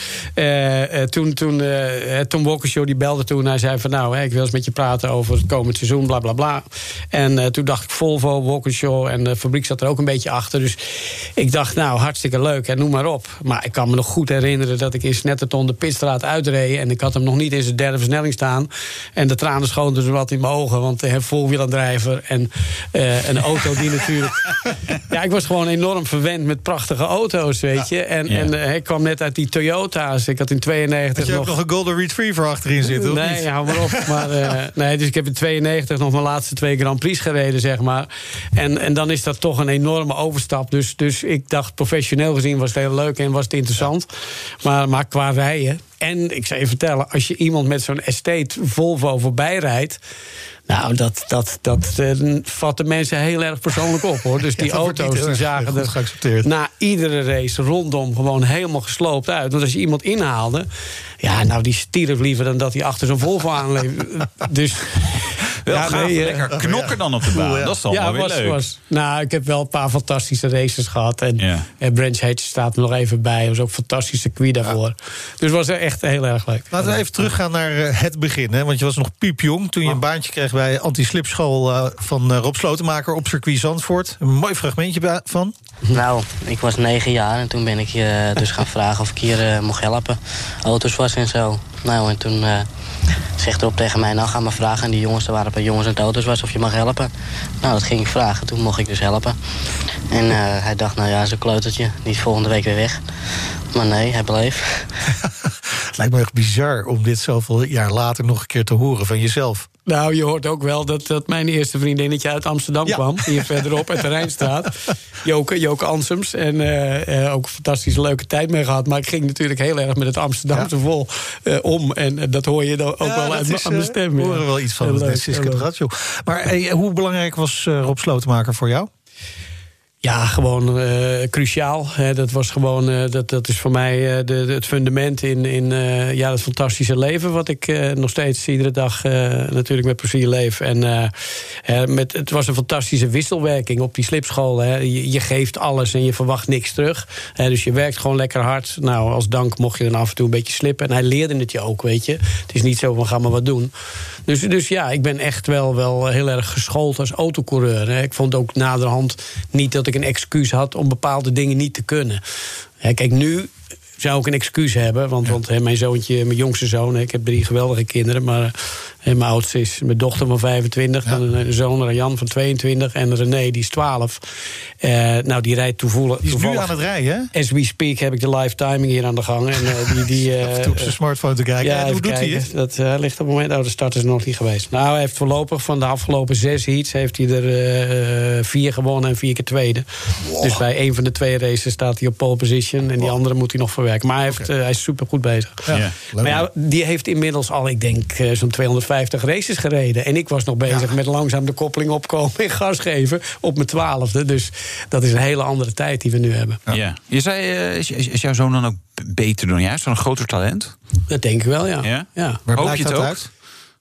toen, toen Tom Walkershow die belde toen. Hij zei van nou, hè, ik wil eens met je praten over het komend seizoen, bla bla bla. En toen dacht ik Volvo, Walkershow en de fabriek zat er ook een beetje achter. Dus ik dacht nou, hartstikke leuk en noem maar Maar ik kan me nog goed herinneren dat ik in Snetterton de pitstraat uitreed. En ik had hem nog niet in zijn derde versnelling staan. En de tranen schoten er wat in mijn ogen. Want een voorwielaandrijver en eh, een auto die natuurlijk... Ja, ik was gewoon enorm verwend met prachtige auto's, weet je. En, Ja. en eh, ik kwam net uit die Toyota's. Ik had in 92 Had je ook nog een Golden Retriever achterin zitten, of Nee, niet? hou maar op. Maar, eh, nee, dus ik heb in 92 nog mijn laatste twee Grand Prix gereden, zeg maar. En, en dan is dat toch een enorme overstap. Dus, dus ik dacht, professioneel gezien was het heel leuk en was het interessant. Maar, maar qua rijden... En ik zou je vertellen, als je iemand met zo'n estate Volvo voorbij rijdt... Nou, dat, dat, dat eh, vatten mensen heel erg persoonlijk op, hoor. Dus die auto's die zagen er geaccepteerd. na iedere race rondom gewoon helemaal gesloopt uit. Want als je iemand inhaalde... Ja, nou, die stierf liever dan dat hij achter zo'n Volvo aanleef. Dus... Wel ja, gaaf, nee, eh, lekker knokken dan op de baan. ja. Dat is dan ja, wel weer was, leuk. was. Nou, ik heb wel een paar fantastische races gehad. En Ja. eh, Branch Hedge staat er nog even bij. Dat was ook een fantastisch circuit daarvoor. Dus het was echt heel erg leuk. Laten we even teruggaan naar eh, het begin. Hè? Want je was nog piepjong toen je een baantje kreeg bij anti-slipschool eh, van eh, Rob Slotenmaker op circuit Zandvoort. Een mooi fragmentje van. Nou, ik was negen jaar en toen ben ik je dus gaan vragen of ik hier mocht helpen. Auto's was en zo. Nou, en toen eh, zegt Rob tegen mij, nou ga maar vragen. En die jongens, er waren paar jongens en auto's was of je mag helpen. Nou, dat ging ik vragen. Toen mocht ik dus helpen. En eh, hij dacht, nou ja, zo'n kleutertje, is volgende week weer weg. Maar nee, hij bleef. Het lijkt me echt bizar om dit zoveel jaar later nog een keer te horen van jezelf. Nou, je hoort ook wel dat, dat mijn eerste vriendinnetje uit Amsterdam Ja. kwam. Hier verderop uit de Rijnstraat. Joke, Joke Ansems. En eh, eh, ook een fantastische leuke tijd mee gehad. Maar ik ging natuurlijk heel erg met het Amsterdamse vol eh, om. En dat hoor je dan ook Ja, wel dat uit is, aan mijn stem. We horen wel iets van leuk, de. Ratio. Maar hoe belangrijk was Rob Slotenmaker voor jou? Ja, gewoon uh, cruciaal. dat was gewoon, uh, dat, dat is voor mij uh, de, het fundament in, in ja, het fantastische leven. Wat ik nog steeds iedere dag natuurlijk met plezier leef. En met, het was een fantastische wisselwerking op die slipschool. Hè. Je, geeft alles en je verwacht niks terug. dus je werkt gewoon lekker hard. Nou, als dank mocht je dan af en toe een beetje slippen. En hij leerde het je ook, weet je. Het is niet zo van ga maar wat doen. Dus, dus ja, ik ben echt wel, wel heel erg geschoold als autocoureur. Hè. Ik vond ook naderhand niet dat ik een excuus had om bepaalde dingen niet te kunnen. kijk, nu zou ik een excuus hebben. Want, want mijn zoontje, mijn jongste zoon, ik heb drie geweldige kinderen. Maar en mijn oudste is mijn dochter van 25. Ja. Dan een zoon, Jan van 22. En René, die is 12. Uh, eh, nou, die rijdt toevallig... Die is nu aan het rijden, hè? As we speak heb ik de live timing hier aan de gang. En, uh, die, die, uh, op zijn smartphone te kijken. Ja, hoe doet hij het? Dat ligt op het moment... Oh, de start is nog niet geweest. Nou, hij heeft voorlopig van de afgelopen zes heats... heeft hij er vier gewonnen en vier keer tweede. Dus bij een van de twee races staat hij op pole position. En die andere moet hij nog verwerken. Maar hij, heeft, hij is super goed bezig. Ja. Maar ja, die heeft inmiddels al, ik denk, zo'n 250 50 races gereden. En ik was nog bezig met langzaam de koppeling opkomen en gas geven op mijn twaalfde. Dus dat is een hele andere tijd die we nu hebben. Ja. Je zei, uh, is, is, jouw zoon dan ook beter dan juist? Een groter talent? Dat denk ik wel, ja. ja? ja. Waar Hoop je het ook? Uit?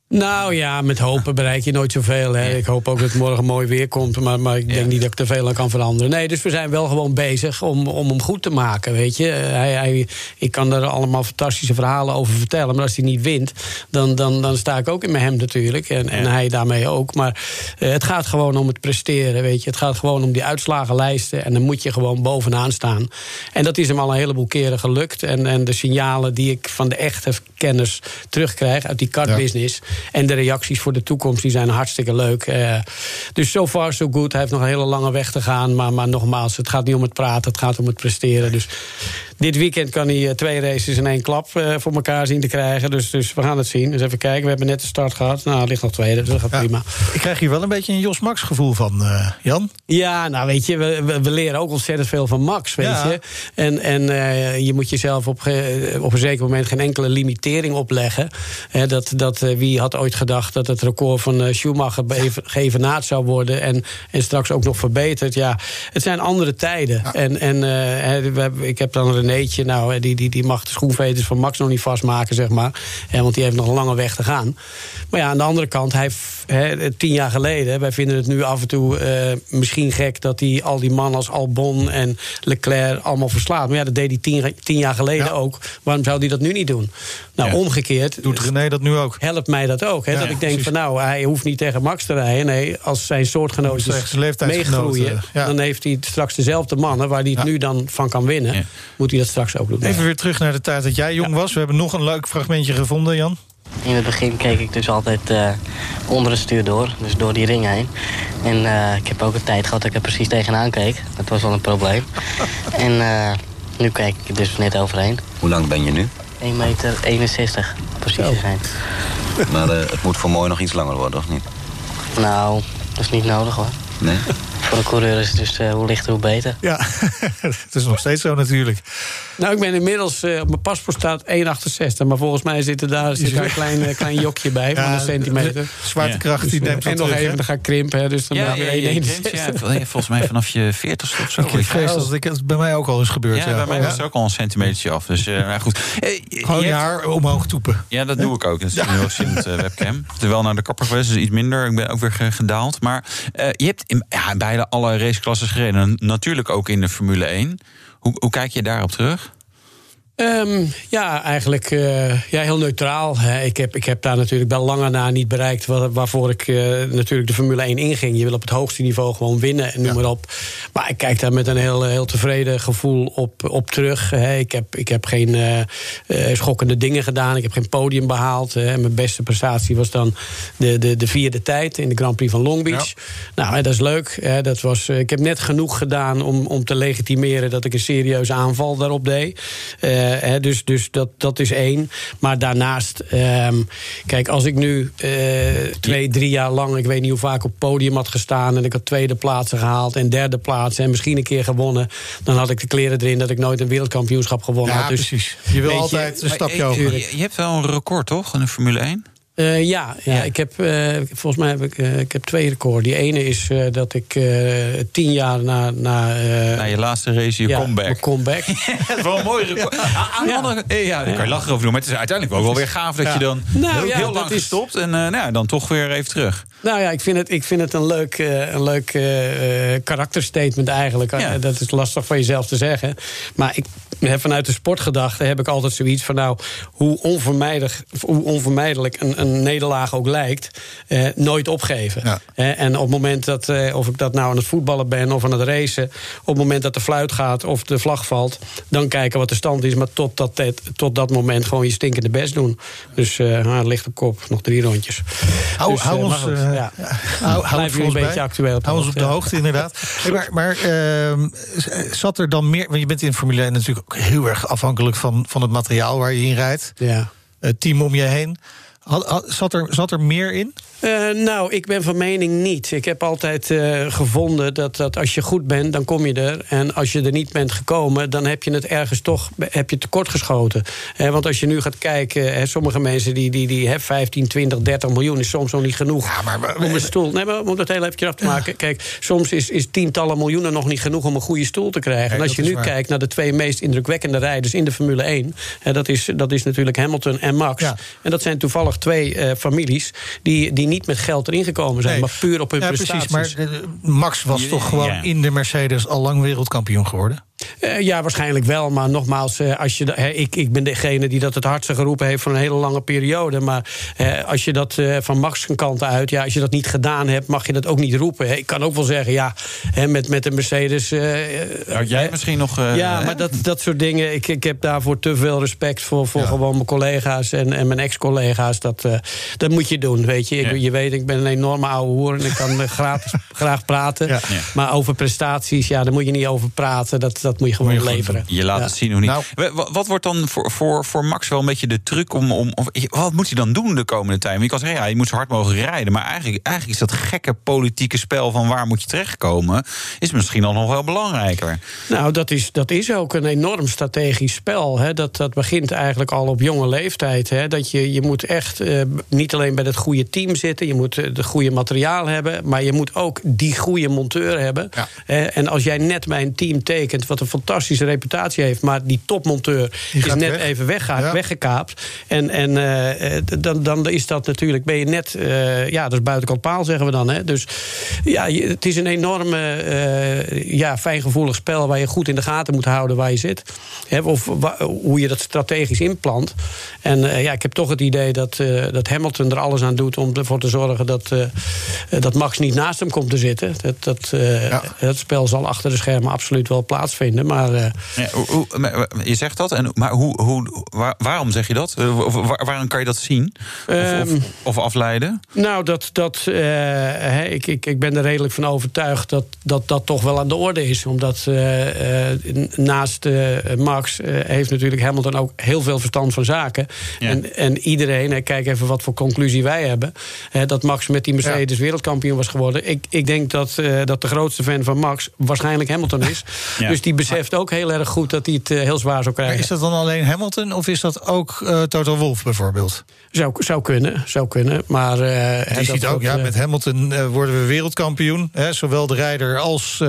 Nou ja, met hopen bereik je nooit zoveel. Hè. Ik hoop ook dat het morgen mooi weer komt. Maar, maar ik denk niet dat ik te veel aan kan veranderen. Nee, dus we zijn wel gewoon bezig om, om hem goed te maken. Weet je? Hij, hij, ik kan er allemaal fantastische verhalen over vertellen. Maar als hij niet wint, dan, dan, dan sta ik ook in mijn hem natuurlijk. En, en hij daarmee ook. Maar uh, het gaat gewoon om het presteren. Weet je? Het gaat gewoon om die uitslagenlijsten. En dan moet je gewoon bovenaan staan. En dat is hem al een heleboel keren gelukt. En, en de signalen die ik van de echte kennis terugkrijg uit die kartbusiness. Ja en de reacties voor de toekomst die zijn hartstikke leuk. Uh, dus so far so good. Hij heeft nog een hele lange weg te gaan. Maar, maar nogmaals, het gaat niet om het praten, het gaat om het presteren. Dus dit weekend kan hij eh, twee races in één klap uh, voor elkaar zien te krijgen. Dus, dus we gaan het zien. Dus even kijken. We hebben net de start gehad. Nou, er ligt nog tweede, dus dat gaat prima. Ik krijg hier wel een beetje een Jos Max gevoel van, uh, Jan. Ja, nou weet je, we, we, leren ook ontzettend veel van Max, weet je. En, en uh, je moet jezelf op, op een zeker moment geen enkele limitering opleggen. dat, dat, wie had ooit gedacht dat het record van Schumacher geëvenaard zou worden... En, en straks ook nog verbeterd. Ja, het zijn andere tijden. En, en uh, ik heb dan Renéetje, nou, die, die, die mag de schoenveters van Max nog niet vastmaken, zeg maar. want die heeft nog een lange weg te gaan. Maar ja, aan de andere kant, hij, he, tien jaar geleden... wij vinden het nu af en toe uh, misschien gek... dat hij al die mannen als Albon en Leclerc allemaal verslaat. Maar ja, dat deed hij tien, tien jaar geleden ook. Waarom zou hij dat nu niet doen? Nou, omgekeerd... Doet René dat nu ook? Helpt mij dat ook. He, dat ik denk van nou, hij hoeft niet tegen Max te rijden. Nee, als zijn soortgenoten meegroeien... dan heeft hij straks dezelfde mannen... waar hij het nu dan van kan winnen... moet hij dat straks ook doen. Even weer terug naar de tijd dat jij jong was. We hebben nog een leuk fragmentje gevonden, Jan. In het begin keek ik dus altijd uh, onder het stuur door, dus door die ring heen. En uh, ik heb ook een tijd gehad dat ik er precies tegenaan keek. Dat was wel een probleem. en uh, nu kijk ik dus net overheen. Hoe lang ben je nu? 1,61 meter, 61, precies te zijn. Maar het moet voor mooi nog iets langer worden, of niet? Nou, dat is niet nodig hoor. Nee? Voor de coureur is het dus uh, hoe lichter, hoe beter. Ja, het is nog steeds zo natuurlijk. Nou, ik ben inmiddels, uh, op mijn paspoort staat 1,68. Maar volgens mij zit er daar, zit daar een klein, uh, klein jokje bij ja, van een centimeter. Zwaartekracht die neemt En nog terug, even, dan ga ik krimpen. Dus dan ja, ja, ja, volgens mij vanaf je 40 of zo. Ik vrees dat het bij mij ook al is gebeurd. Ja, bij mij was het ook al een centimeter af. Dus nou goed. Gewoon je haar omhoog toepen. Ja, dat doe ik ook. Dat is een heel simpel webcam. Terwijl naar de kapper geweest, dus iets minder. Ik ben ook weer gedaald. Maar je hebt in, ja, beide alle raceklasses gereden. Natuurlijk ook in de Formule 1. Hoe, hoe kijk je daarop terug? Um, ja, eigenlijk uh, ja, heel neutraal. Ik heb, ik heb daar natuurlijk wel langer na niet bereikt waar, waarvoor ik uh, natuurlijk de Formule 1 inging. Je wil op het hoogste niveau gewoon winnen en noem maar op. Maar ik kijk daar met een heel, heel tevreden gevoel op, op terug. Ik heb, ik heb geen uh, schokkende dingen gedaan. Ik heb geen podium behaald. Mijn beste prestatie was dan de, de, de vierde tijd in de Grand Prix van Long Beach. Nou, dat is leuk. Dat was, ik heb net genoeg gedaan om, om te legitimeren dat ik een serieuze aanval daarop deed. Uh, dus dus dat, dat is één. Maar daarnaast, um, kijk, als ik nu uh, twee, drie jaar lang, ik weet niet hoe vaak op podium had gestaan. en ik had tweede plaatsen gehaald en derde plaatsen. en misschien een keer gewonnen. dan had ik de kleren erin dat ik nooit een wereldkampioenschap gewonnen ja, had. Dus, precies. Je wil altijd een stapje over. Je, je hebt wel een record, toch? In de Formule 1? Uh, ja, ja, ik heb uh, volgens mij heb ik, uh, ik heb twee records. Die ene is dat ik tien jaar na. Na, na je laatste race, je ja, comeback. comeback. dat is wel een mooi record. Ja, aan ja. Andere, ja, daar kan je lachen over doen. Maar het is uiteindelijk ook wel weer gaaf dat je dan nou, heel, heel lang is... gestopt en nou, dan toch weer even terug. Nou ja, ik vind het, ik vind het een leuk, een leuk karakterstatement eigenlijk. Dat is lastig van jezelf te zeggen. Maar ik, vanuit de sportgedachte heb ik altijd zoiets van... nou, hoe onvermijdelijk, hoe onvermijdelijk een, een nederlaag ook lijkt... Eh, nooit opgeven. Ja. Eh, en op het moment dat, eh, of ik dat nou aan het voetballen ben of aan het racen... op het moment dat de fluit gaat of de vlag valt... dan kijken wat de stand is, maar tot dat, tot dat moment... gewoon je stinkende best doen. Dus uh, ligt op kop, nog drie rondjes. Hou, dus, hou ons, uh, ja. hou, hou ons een beetje actueel. Hou ons op de hoogte, inderdaad. hey, maar maar uh, zat er dan meer... want je bent in Formule 1 natuurlijk ook heel erg afhankelijk... van, van het materiaal waar je in rijdt. Ja. Het team om je heen. Had, had, zat, er, zat er meer in? Uh, nou, ik ben van mening niet. Ik heb altijd uh, gevonden dat, dat als je goed bent, dan kom je er. En als je er niet bent gekomen, dan heb je het ergens toch heb je tekort geschoten. Uh, want als je nu gaat kijken, sommige mensen die, die, die hebben 15, 20, 30 miljoen is soms nog niet genoeg ja, maar, maar, om een stoel. Nee, maar om dat heel even af te maken. Kijk, soms is, is tientallen miljoenen nog niet genoeg om een goede stoel te krijgen. en als je nu kijkt naar de twee meest indrukwekkende rijders in de Formule 1, dat, is, dat is natuurlijk Hamilton en Max. Ja. En dat zijn toevallig twee families die, die niet met geld erin gekomen zijn, maar puur op hun ja, prestaties. Precies, maar eh, Max was toch gewoon in de Mercedes al lang wereldkampioen geworden? Uh, ja, waarschijnlijk wel. Maar nogmaals, uh, als je ik, ik ben degene die dat het hardste geroepen heeft voor een hele lange periode. Maar uh, als je dat van Max kant uit, ja, als je dat niet gedaan hebt, mag je dat ook niet roepen. Ik kan ook wel zeggen, ja, met, met een Mercedes. Had jij misschien nog. ja, maar dat, dat soort dingen. Ik, ik heb daarvoor te veel respect voor, voor ja. gewoon mijn collega's en, en mijn ex-collega's. Dat, dat moet je doen. Weet je, ik, ja. Je weet, ik ben een enorme oude hoer en ik kan gratis, graag praten. Ja. Maar over prestaties, ja, daar moet je niet over praten. Dat, dat moet je gewoon leveren. Je laat het zien hoe niet. Nou, wat wordt dan voor, voor, voor Max wel een beetje de truc om, om. Wat moet hij dan doen de komende tijd? Want je kan zeggen, ja, je moet zo hard mogen rijden. Maar eigenlijk, eigenlijk is dat gekke politieke spel van waar moet je terechtkomen. Is misschien dan nog wel belangrijker. Nou, dat is, dat is ook een enorm strategisch spel. Hè. Dat, dat begint eigenlijk al op jonge leeftijd. Hè. Dat je, je moet echt uh, niet alleen bij het goede team zitten. Je moet het goede materiaal hebben. Maar je moet ook die goede monteur hebben. Ja. En als jij net bij een team tekent wat een fantastische reputatie heeft, maar die topmonteur die is net even ja. weggekaapt. En, en uh, dan, dan is dat natuurlijk, ben je net, uh, ja, dat is buitenkant paal, zeggen we dan. Hè? Dus ja, het is een enorme, uh, ja, fijngevoelig spel waar je goed in de gaten moet houden waar je zit. Hè? Of hoe je dat strategisch inplant. En ja, ik heb toch het idee dat, dat Hamilton er alles aan doet om ervoor te zorgen dat, dat Max niet naast hem komt te zitten. Dat, dat, ja. dat spel zal achter de schermen absoluut wel plaatsvinden. Maar, uh, ja, hoe, je zegt dat, en, maar hoe, hoe, waar, waarom zeg je dat? Eh, waar, waarom kan je dat zien? Of, of, of, afleiden? Nou, dat, dat, uh, ik, ik, ik ben er redelijk van overtuigd dat dat, dat toch wel aan de orde is. Omdat naast Max heeft natuurlijk Hamilton ook heel veel verstand van zaken. Ja. En, en iedereen, kijk even wat voor conclusie wij hebben. Dat Max met die Mercedes ja. wereldkampioen was geworden. Ik, ik denk dat, dat de grootste fan van Max waarschijnlijk Hamilton is. Ja. Dus die beseft ook heel erg goed dat hij het eh, heel zwaar zou krijgen. Maar is dat dan alleen Hamilton of is dat ook uh, Toto Wolff bijvoorbeeld? Zou, zou kunnen, zou kunnen. Maar, je ziet ook, ja, met Hamilton worden we wereldkampioen. Hè, zowel de rijder als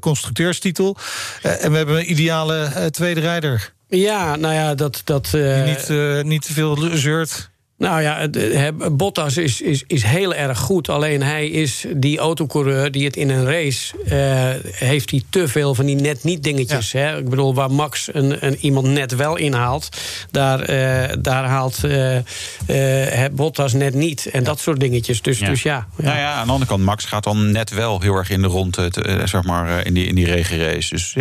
constructeurstitel. en we hebben een ideale tweede rijder. Ja, nou ja, dat... dat Die niet, niet te veel zeurt. Nou ja, Bottas is, is, is heel erg goed. Alleen hij is die autocoureur die het in een race... Uh, heeft hij te veel van die net niet dingetjes. Hè? Ik bedoel, waar Max een, een, iemand net wel inhaalt... daar, uh, daar haalt uh, Bottas net niet. En dat soort dingetjes. Dus ja. Dus ja, ja. Nou ja, aan de andere kant, Max gaat dan net wel heel erg in de rond... zeg maar, in die, in die regenrace. Dus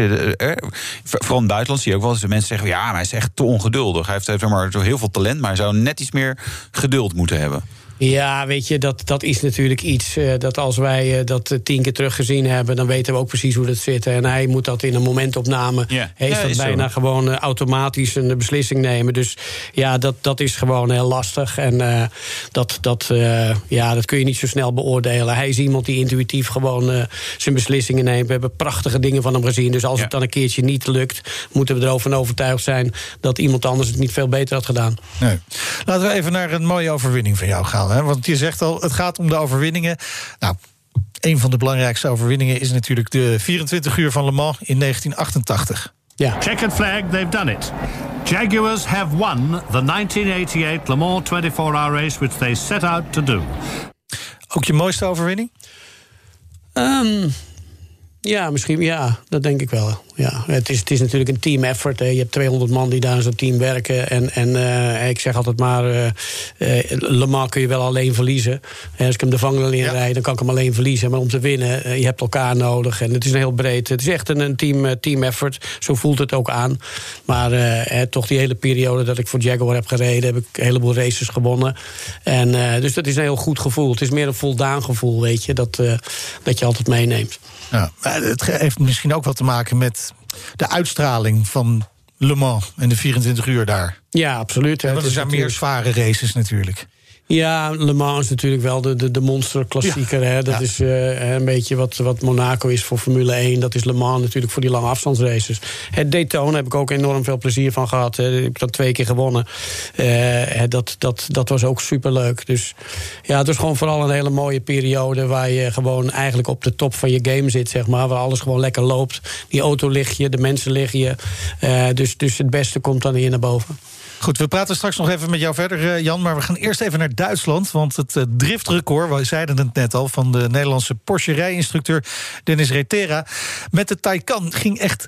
vooral in het buitenland zie je ook wel eens mensen zeggen... ja, maar hij is echt te ongeduldig. Hij heeft zeg maar, heel veel talent, maar hij zou net iets meer geduld moeten hebben. Ja, weet je, dat, dat is natuurlijk iets uh, dat als wij uh, dat tien keer teruggezien hebben, dan weten we ook precies hoe dat zit. En hij moet dat in een momentopname, yeah. heeft ja, dat bijna zo. gewoon uh, automatisch een beslissing nemen. Dus ja, dat, dat is gewoon heel lastig. En dat, dat, ja, dat kun je niet zo snel beoordelen. Hij is iemand die intuïtief gewoon zijn beslissingen neemt. We hebben prachtige dingen van hem gezien. Dus als ja. het dan een keertje niet lukt, moeten we erover overtuigd zijn dat iemand anders het niet veel beter had gedaan. Nee. Laten we even naar een mooie overwinning van jou gaan. Hè? Want je zegt al, het gaat om de overwinningen. Nou, een van de belangrijkste overwinningen is natuurlijk de 24 uur van Le Mans in 1988. Ja. Checkered flag, they've done it. Jaguars have won the 1988 Le Mans 24-hour race, which they set out to do. Ook je mooiste overwinning? Um, ja, misschien ja, dat denk ik wel. Ja, het, is, het is natuurlijk een team effort. Hè. Je hebt 200 man die daar in zo'n team werken. En, en uh, ik zeg altijd maar, uh, uh, Le Mans kun je wel alleen verliezen. als ik hem de vangen in ja. dan kan ik hem alleen verliezen. Maar om te winnen, je hebt elkaar nodig. En het is een heel breed, het is echt een, een team, team effort. Zo voelt het ook aan. Maar toch die hele periode dat ik voor Jaguar heb gereden... heb ik een heleboel races gewonnen. En, dus dat is een heel goed gevoel. Het is meer een voldaan gevoel, weet je, dat, dat je altijd meeneemt. Ja, het heeft misschien ook wat te maken met de uitstraling van Le Mans en de 24 uur daar. Ja, absoluut. Want er zijn meer zware races natuurlijk. Ja, Le Mans is natuurlijk wel de, de, de monsterklassieker. Ja. Hè. Dat ja. is uh, een beetje wat, wat Monaco is voor Formule 1. Dat is Le Mans natuurlijk voor die lange afstandsraces. Het Daytona heb ik ook enorm veel plezier van gehad. Hè. Ik heb dat twee keer gewonnen. Uh, dat, dat, dat was ook superleuk. Dus ja, het is gewoon vooral een hele mooie periode... waar je gewoon eigenlijk op de top van je game zit, zeg maar. Waar alles gewoon lekker loopt. Die auto ligt je, de mensen liggen je. Uh, dus, dus het beste komt dan hier naar boven. Goed, we praten straks nog even met jou verder, Jan. Maar we gaan eerst even naar Duitsland. Want het uh, driftrecord, we zeiden het net al... van de Nederlandse Porsche-rijinstructeur Dennis Retera... met de Taycan ging echt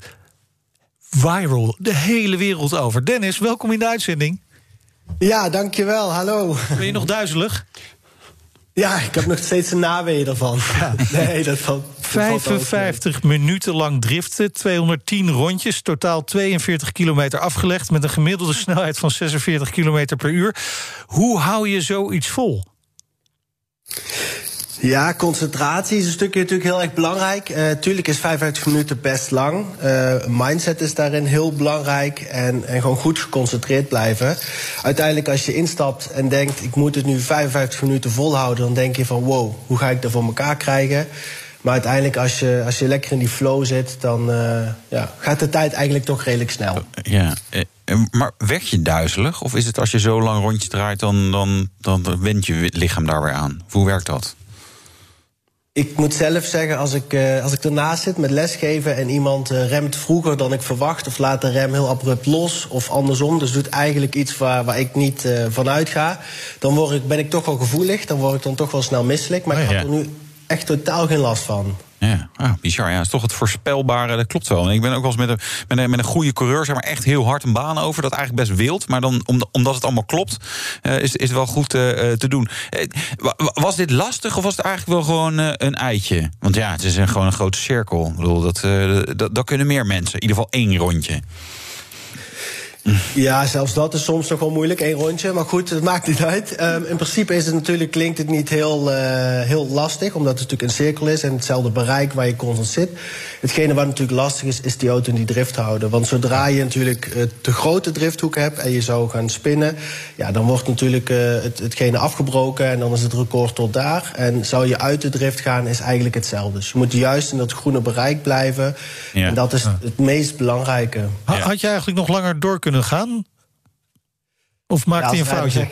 viral. De hele wereld over. Dennis, welkom in de uitzending. Ja, dankjewel. Hallo. Ben je nog duizelig? Ja, ik heb nog steeds een naweeën ervan. Ja. Nee, dat valt. 55 minuten lang driften, 210 rondjes, totaal 42 kilometer afgelegd met een gemiddelde snelheid van 46 kilometer per uur. Hoe hou je zoiets vol? Ja, concentratie is een stukje natuurlijk heel erg belangrijk. Uh, tuurlijk is 55 minuten best lang. Uh, mindset is daarin heel belangrijk. En, en gewoon goed geconcentreerd blijven. Uiteindelijk als je instapt en denkt... ik moet het nu 55 minuten volhouden... dan denk je van wow, hoe ga ik dat voor elkaar krijgen? Maar uiteindelijk als je, als je lekker in die flow zit... dan uh, ja, gaat de tijd eigenlijk toch redelijk snel. Ja, maar werd je duizelig? Of is het als je zo lang rondje draait... dan, dan, dan went je lichaam daar weer aan? Hoe werkt dat? Ik moet zelf zeggen, als ik, uh, als ik ernaast zit met lesgeven en iemand uh, remt vroeger dan ik verwacht, of laat de rem heel abrupt los, of andersom, dus doet eigenlijk iets waar, waar ik niet uh, van uitga, dan word ik, ben ik toch wel gevoelig, dan word ik dan toch wel snel misselijk. Maar oh, ik heb ja. er nu echt totaal geen last van. Ja, ah, bizar. Ja, is toch het voorspelbare, dat klopt wel. En ik ben ook wel eens met een, met een, met een goede coureur, zeg maar, echt heel hard een baan over. Dat eigenlijk best wild. Maar dan, omdat het allemaal klopt, uh, is, is het wel goed uh, te doen. Was dit lastig of was het eigenlijk wel gewoon een eitje? Want ja, het is een, gewoon een grote cirkel. Ik bedoel, dat, dat, dat kunnen meer mensen. In ieder geval één rondje. Ja, zelfs dat is soms nog wel moeilijk, één rondje. Maar goed, het maakt niet uit. Um, in principe is het natuurlijk, klinkt het niet heel, uh, heel lastig, omdat het natuurlijk een cirkel is en hetzelfde bereik waar je constant zit. Hetgene wat natuurlijk lastig is, is die auto in die drift houden. Want zodra je natuurlijk uh, te grote drifthoek hebt en je zou gaan spinnen, ja, dan wordt natuurlijk uh, het, hetgene afgebroken en dan is het record tot daar. En zou je uit de drift gaan, is eigenlijk hetzelfde. Dus je moet juist in dat groene bereik blijven. Ja. En dat is het meest belangrijke. Had je eigenlijk nog langer door kunnen gaan? Of maakte hij een foutje?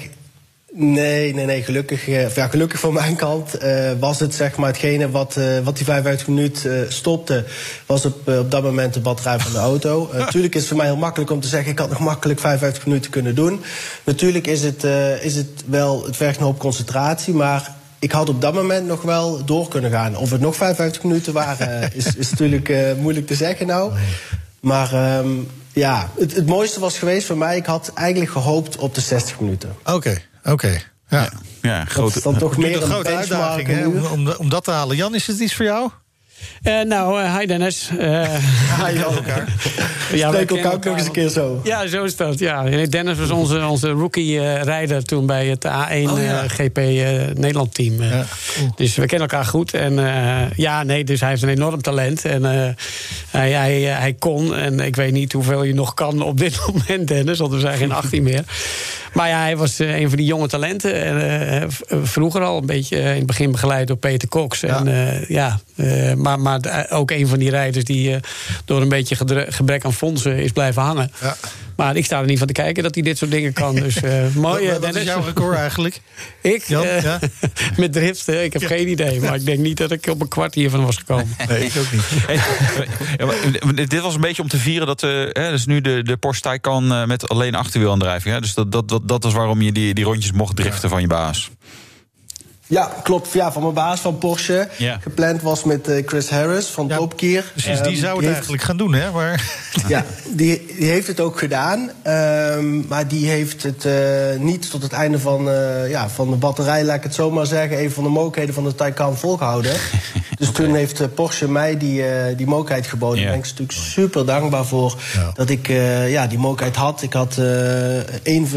Nee, nee, nee. Gelukkig, ja, gelukkig van mijn kant uh, was het zeg maar hetgene wat, uh, wat die 55 minuten uh, stopte, was op, op dat moment de batterij van de auto. Natuurlijk is het voor mij heel makkelijk om te zeggen, ik had nog makkelijk 55 minuten kunnen doen. Natuurlijk is het, is het wel, het vergt een hoop concentratie, maar ik had op dat moment nog wel door kunnen gaan. Of het nog 55 minuten waren, is, is natuurlijk moeilijk te zeggen nou. Maar um, ja, het, het, mooiste was geweest voor mij. Ik had eigenlijk gehoopt op de 60 minuten. Oké, okay, oké. Okay. Ja. ja, ja grote, dat is dan toch meer een grote uitdaging hè, om, om, om, dat te halen. Jan, is het iets voor jou? Uh, nou, uh, hi Dennis. Uh, hi elkaar. ja, Spreek elkaar ook nog eens een keer zo. Ja, zo is dat. Ja. Dennis was onze, onze rookie-rijder toen bij het A1 oh, ja. GP Nederland-team. Ja, cool. Dus we kennen elkaar goed. En ja, nee, dus hij heeft een enorm talent. En hij, hij, hij kon, en ik weet niet hoeveel je nog kan op dit moment, Dennis, want we zijn geen 18 meer. Maar ja, hij was een van die jonge talenten. En, vroeger al een beetje in het begin begeleid door Peter Cox. Ja. En ja, maar, maar ook een van die rijders die door een beetje gebrek aan fondsen is blijven hangen. Ja. Maar ik sta er niet van te kijken dat hij dit soort dingen kan. Dus uh, mooi. Wat, wat is jouw record eigenlijk? ik? Jan, uh, ja? met driften? Ik heb geen idee. Maar ik denk niet dat ik op een kwart hiervan was gekomen. Nee, ik ook niet. Hey, dit was een beetje om te vieren dat uh, hè, dus nu de, de Porsche Taycan met alleen achterwielaandrijving. Hè? Dus dat, dat, dat, dat is waarom je die, die rondjes mocht driften van je baas. Ja, klopt. Ja, van mijn baas van Porsche. Ja. Gepland was met uh, Chris Harris van ja, Top Gear. Precies, die um, zou het die eigenlijk heeft... gaan doen, hè? Maar... Ja, die, die heeft het ook gedaan. Um, maar die heeft het uh, niet tot het einde van, uh, ja, van de batterij, laat ik het zo maar zeggen... een van de mogelijkheden van de Taycan volgehouden. dus okay. toen heeft Porsche mij die, die mogelijkheid geboden. Daar ben ik natuurlijk super dankbaar voor dat ik ja, die mogelijkheid had. Ik had één,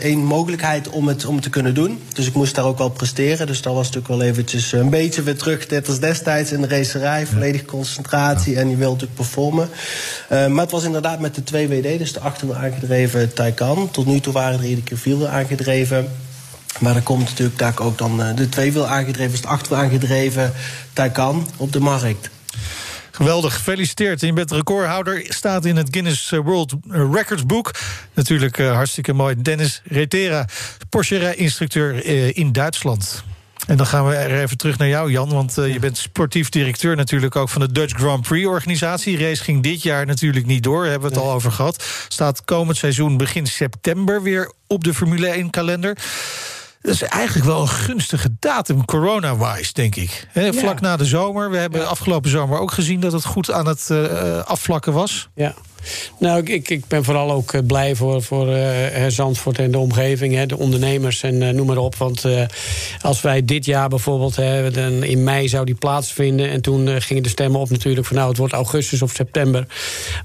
één mogelijkheid om het, om het te kunnen doen. Dus ik moest daar ook wel presteren. Dus dat was natuurlijk wel eventjes een beetje weer terug. Net als destijds in de racerij. Volledig concentratie. En je wilt natuurlijk performen. Maar het was inderdaad met de twee WD. Dus de achterwiel aangedreven Taycan. Tot nu toe waren er iedere keer vierwiel aangedreven. Maar er komt natuurlijk daar ook dan uh, de tweewiel aangedreven, dus de achterwiel aangedreven Taycan op de markt. Geweldig, gefeliciteerd. Je bent recordhouder, staat in het Guinness World Records boek. Natuurlijk uh, hartstikke mooi. Dennis Retera, Porsche-instructeur uh, in Duitsland. En dan gaan we er even terug naar jou, Jan. Want uh, je bent sportief directeur natuurlijk ook van de Dutch Grand Prix-organisatie. Race ging dit jaar natuurlijk niet door, hebben we het al over gehad. Staat komend seizoen begin september weer op de Formule 1-kalender. Dat is eigenlijk wel een gunstige datum, corona-wise, denk ik. He, vlak ja. na de zomer. We hebben ja. afgelopen zomer ook gezien dat het goed aan het uh, afvlakken was. Ja. Nou, ik, ik ben vooral ook eh, blij voor, voor uh, Zandvoort en de omgeving, hè, de ondernemers en uh, noem maar op. Want uh, als wij dit jaar bijvoorbeeld, hè, dan in mei zou die plaatsvinden. En toen gingen de stemmen op natuurlijk van nou, het wordt augustus of september.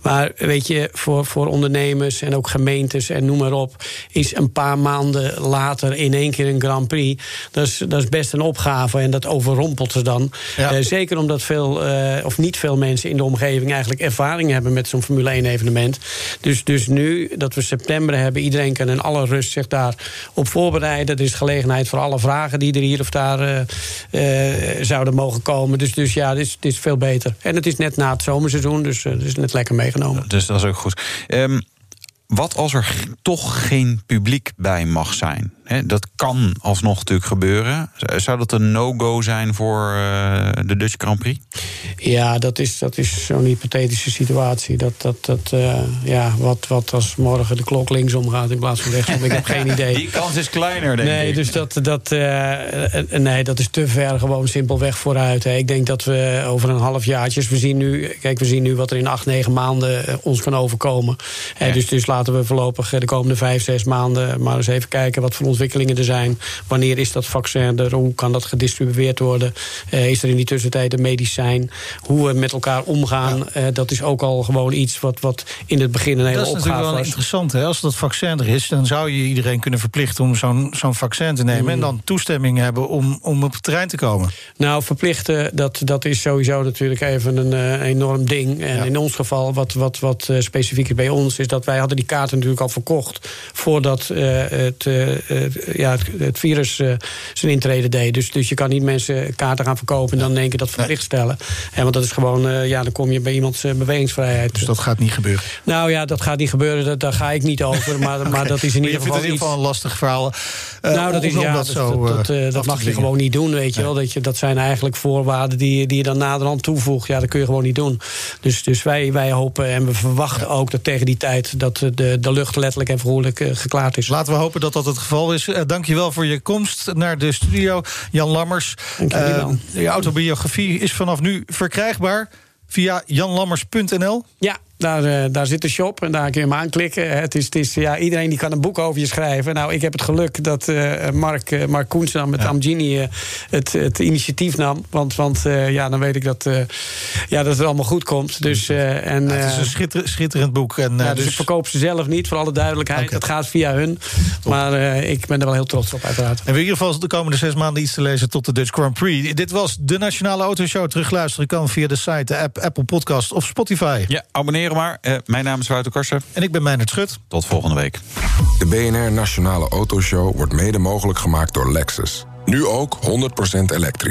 Maar weet je, voor, voor ondernemers en ook gemeentes en noem maar op, is een paar maanden later in één keer een Grand Prix. Dat is, dat is best een opgave en dat overrompelt ze dan. Ja. zeker omdat veel, of niet veel mensen in de omgeving eigenlijk ervaring hebben met zo'n Formule 1 evenement. Dus, dus nu dat we september hebben, iedereen kan in alle rust zich daarop voorbereiden. Er is gelegenheid voor alle vragen die er hier of daar uh, uh, zouden mogen komen. Dus, dus ja, het is, is veel beter. En het is net na het zomerseizoen, dus uh, het is net lekker meegenomen. Dus dat is ook goed. Um, wat als er toch geen publiek bij mag zijn? He, dat kan alsnog natuurlijk gebeuren. Zou dat een no-go zijn voor uh, de Dutch Grand Prix? Ja, dat is, dat is zo'n hypothetische situatie. Dat, dat, dat, uh, ja, wat, wat als morgen de klok linksom gaat in plaats van rechtsom? ik heb geen idee. Die kans is kleiner, denk nee, ik. Dus dat, dat, uh, nee, dat is te ver gewoon simpelweg vooruit. Hè. Ik denk dat we over een half jaartje... We zien nu, kijk, we zien nu wat er in acht, negen maanden ons kan overkomen. Ja. Dus, dus laten we voorlopig de komende vijf, zes maanden... maar eens even kijken wat voor ons ontwikkelingen er zijn. Wanneer is dat vaccin er? Hoe kan dat gedistribueerd worden? Uh, is er in die tussentijd een medicijn? Hoe we met elkaar omgaan, ja. uh, dat is ook al gewoon iets wat, wat in het begin een hele opgave was. Dat is natuurlijk wel interessant. Hè? Als dat vaccin er is, dan zou je iedereen kunnen verplichten... om zo'n zo'n vaccin te nemen mm. en dan toestemming hebben om, om op het terrein te komen. Nou, verplichten, dat, dat is sowieso natuurlijk even een uh, enorm ding. En ja. in ons geval, wat, wat, wat specifiek is bij ons... is dat wij hadden die kaarten natuurlijk al verkocht... voordat het ja, het, het virus uh, zijn intrede deed. Dus, dus je kan niet mensen kaarten gaan verkopen en dan in één keer dat verplicht stellen. En want dat is gewoon, uh, ja, dan kom je bij iemands bewegingsvrijheid. Dus dat gaat niet gebeuren? Nou ja, dat gaat niet gebeuren, dat, daar ga ik niet over. Maar, okay. maar dat is in ieder geval. Het in ieder geval een lastig verhaal. nou, dat, is, ja, dat, zo, dat, dat, dat mag je gewoon niet doen, weet je wel. Dat, je, dat zijn eigenlijk voorwaarden die, die je dan naderhand toevoegt. Ja, dat kun je gewoon niet doen. Dus, dus wij, wij hopen en we verwachten ook dat tegen die tijd dat de, de lucht letterlijk en vergoedelijk geklaard is. Laten we hopen dat dat het geval is. Uh, dank je wel voor je komst naar de studio. Jan Lammers. Je autobiografie is vanaf nu verkrijgbaar via janlammers.nl. Ja, Daar, eh, daar zit de shop en daar kun je hem aanklikken. Het is, het is, ja, iedereen die kan een boek over je schrijven. Nou, ik heb het geluk dat eh, Mark, uh, Mark Koens dan met Amgini het, het initiatief nam. Want, want ja, dan weet ik dat, ja, dat het allemaal goed komt. Dus, en, ja, het is een schitter, schitterend boek. En, ja, dus, dus, ik verkoop ze zelf niet, voor alle duidelijkheid. Okay. Dat gaat via hun. Maar ik ben er wel heel trots op, uiteraard. En in ieder geval de komende zes maanden iets te lezen tot de Dutch Grand Prix. Dit was de Nationale Autoshow. Terugluisteren kan via de site, de app, Apple Podcast of Spotify. Ja, abonneren maar. Uh, mijn naam is Wouter Karsen. En ik ben Meijnerd Schut. Tot volgende week. De BNR Nationale Autoshow wordt mede mogelijk gemaakt door Lexus. Nu ook 100% elektrisch.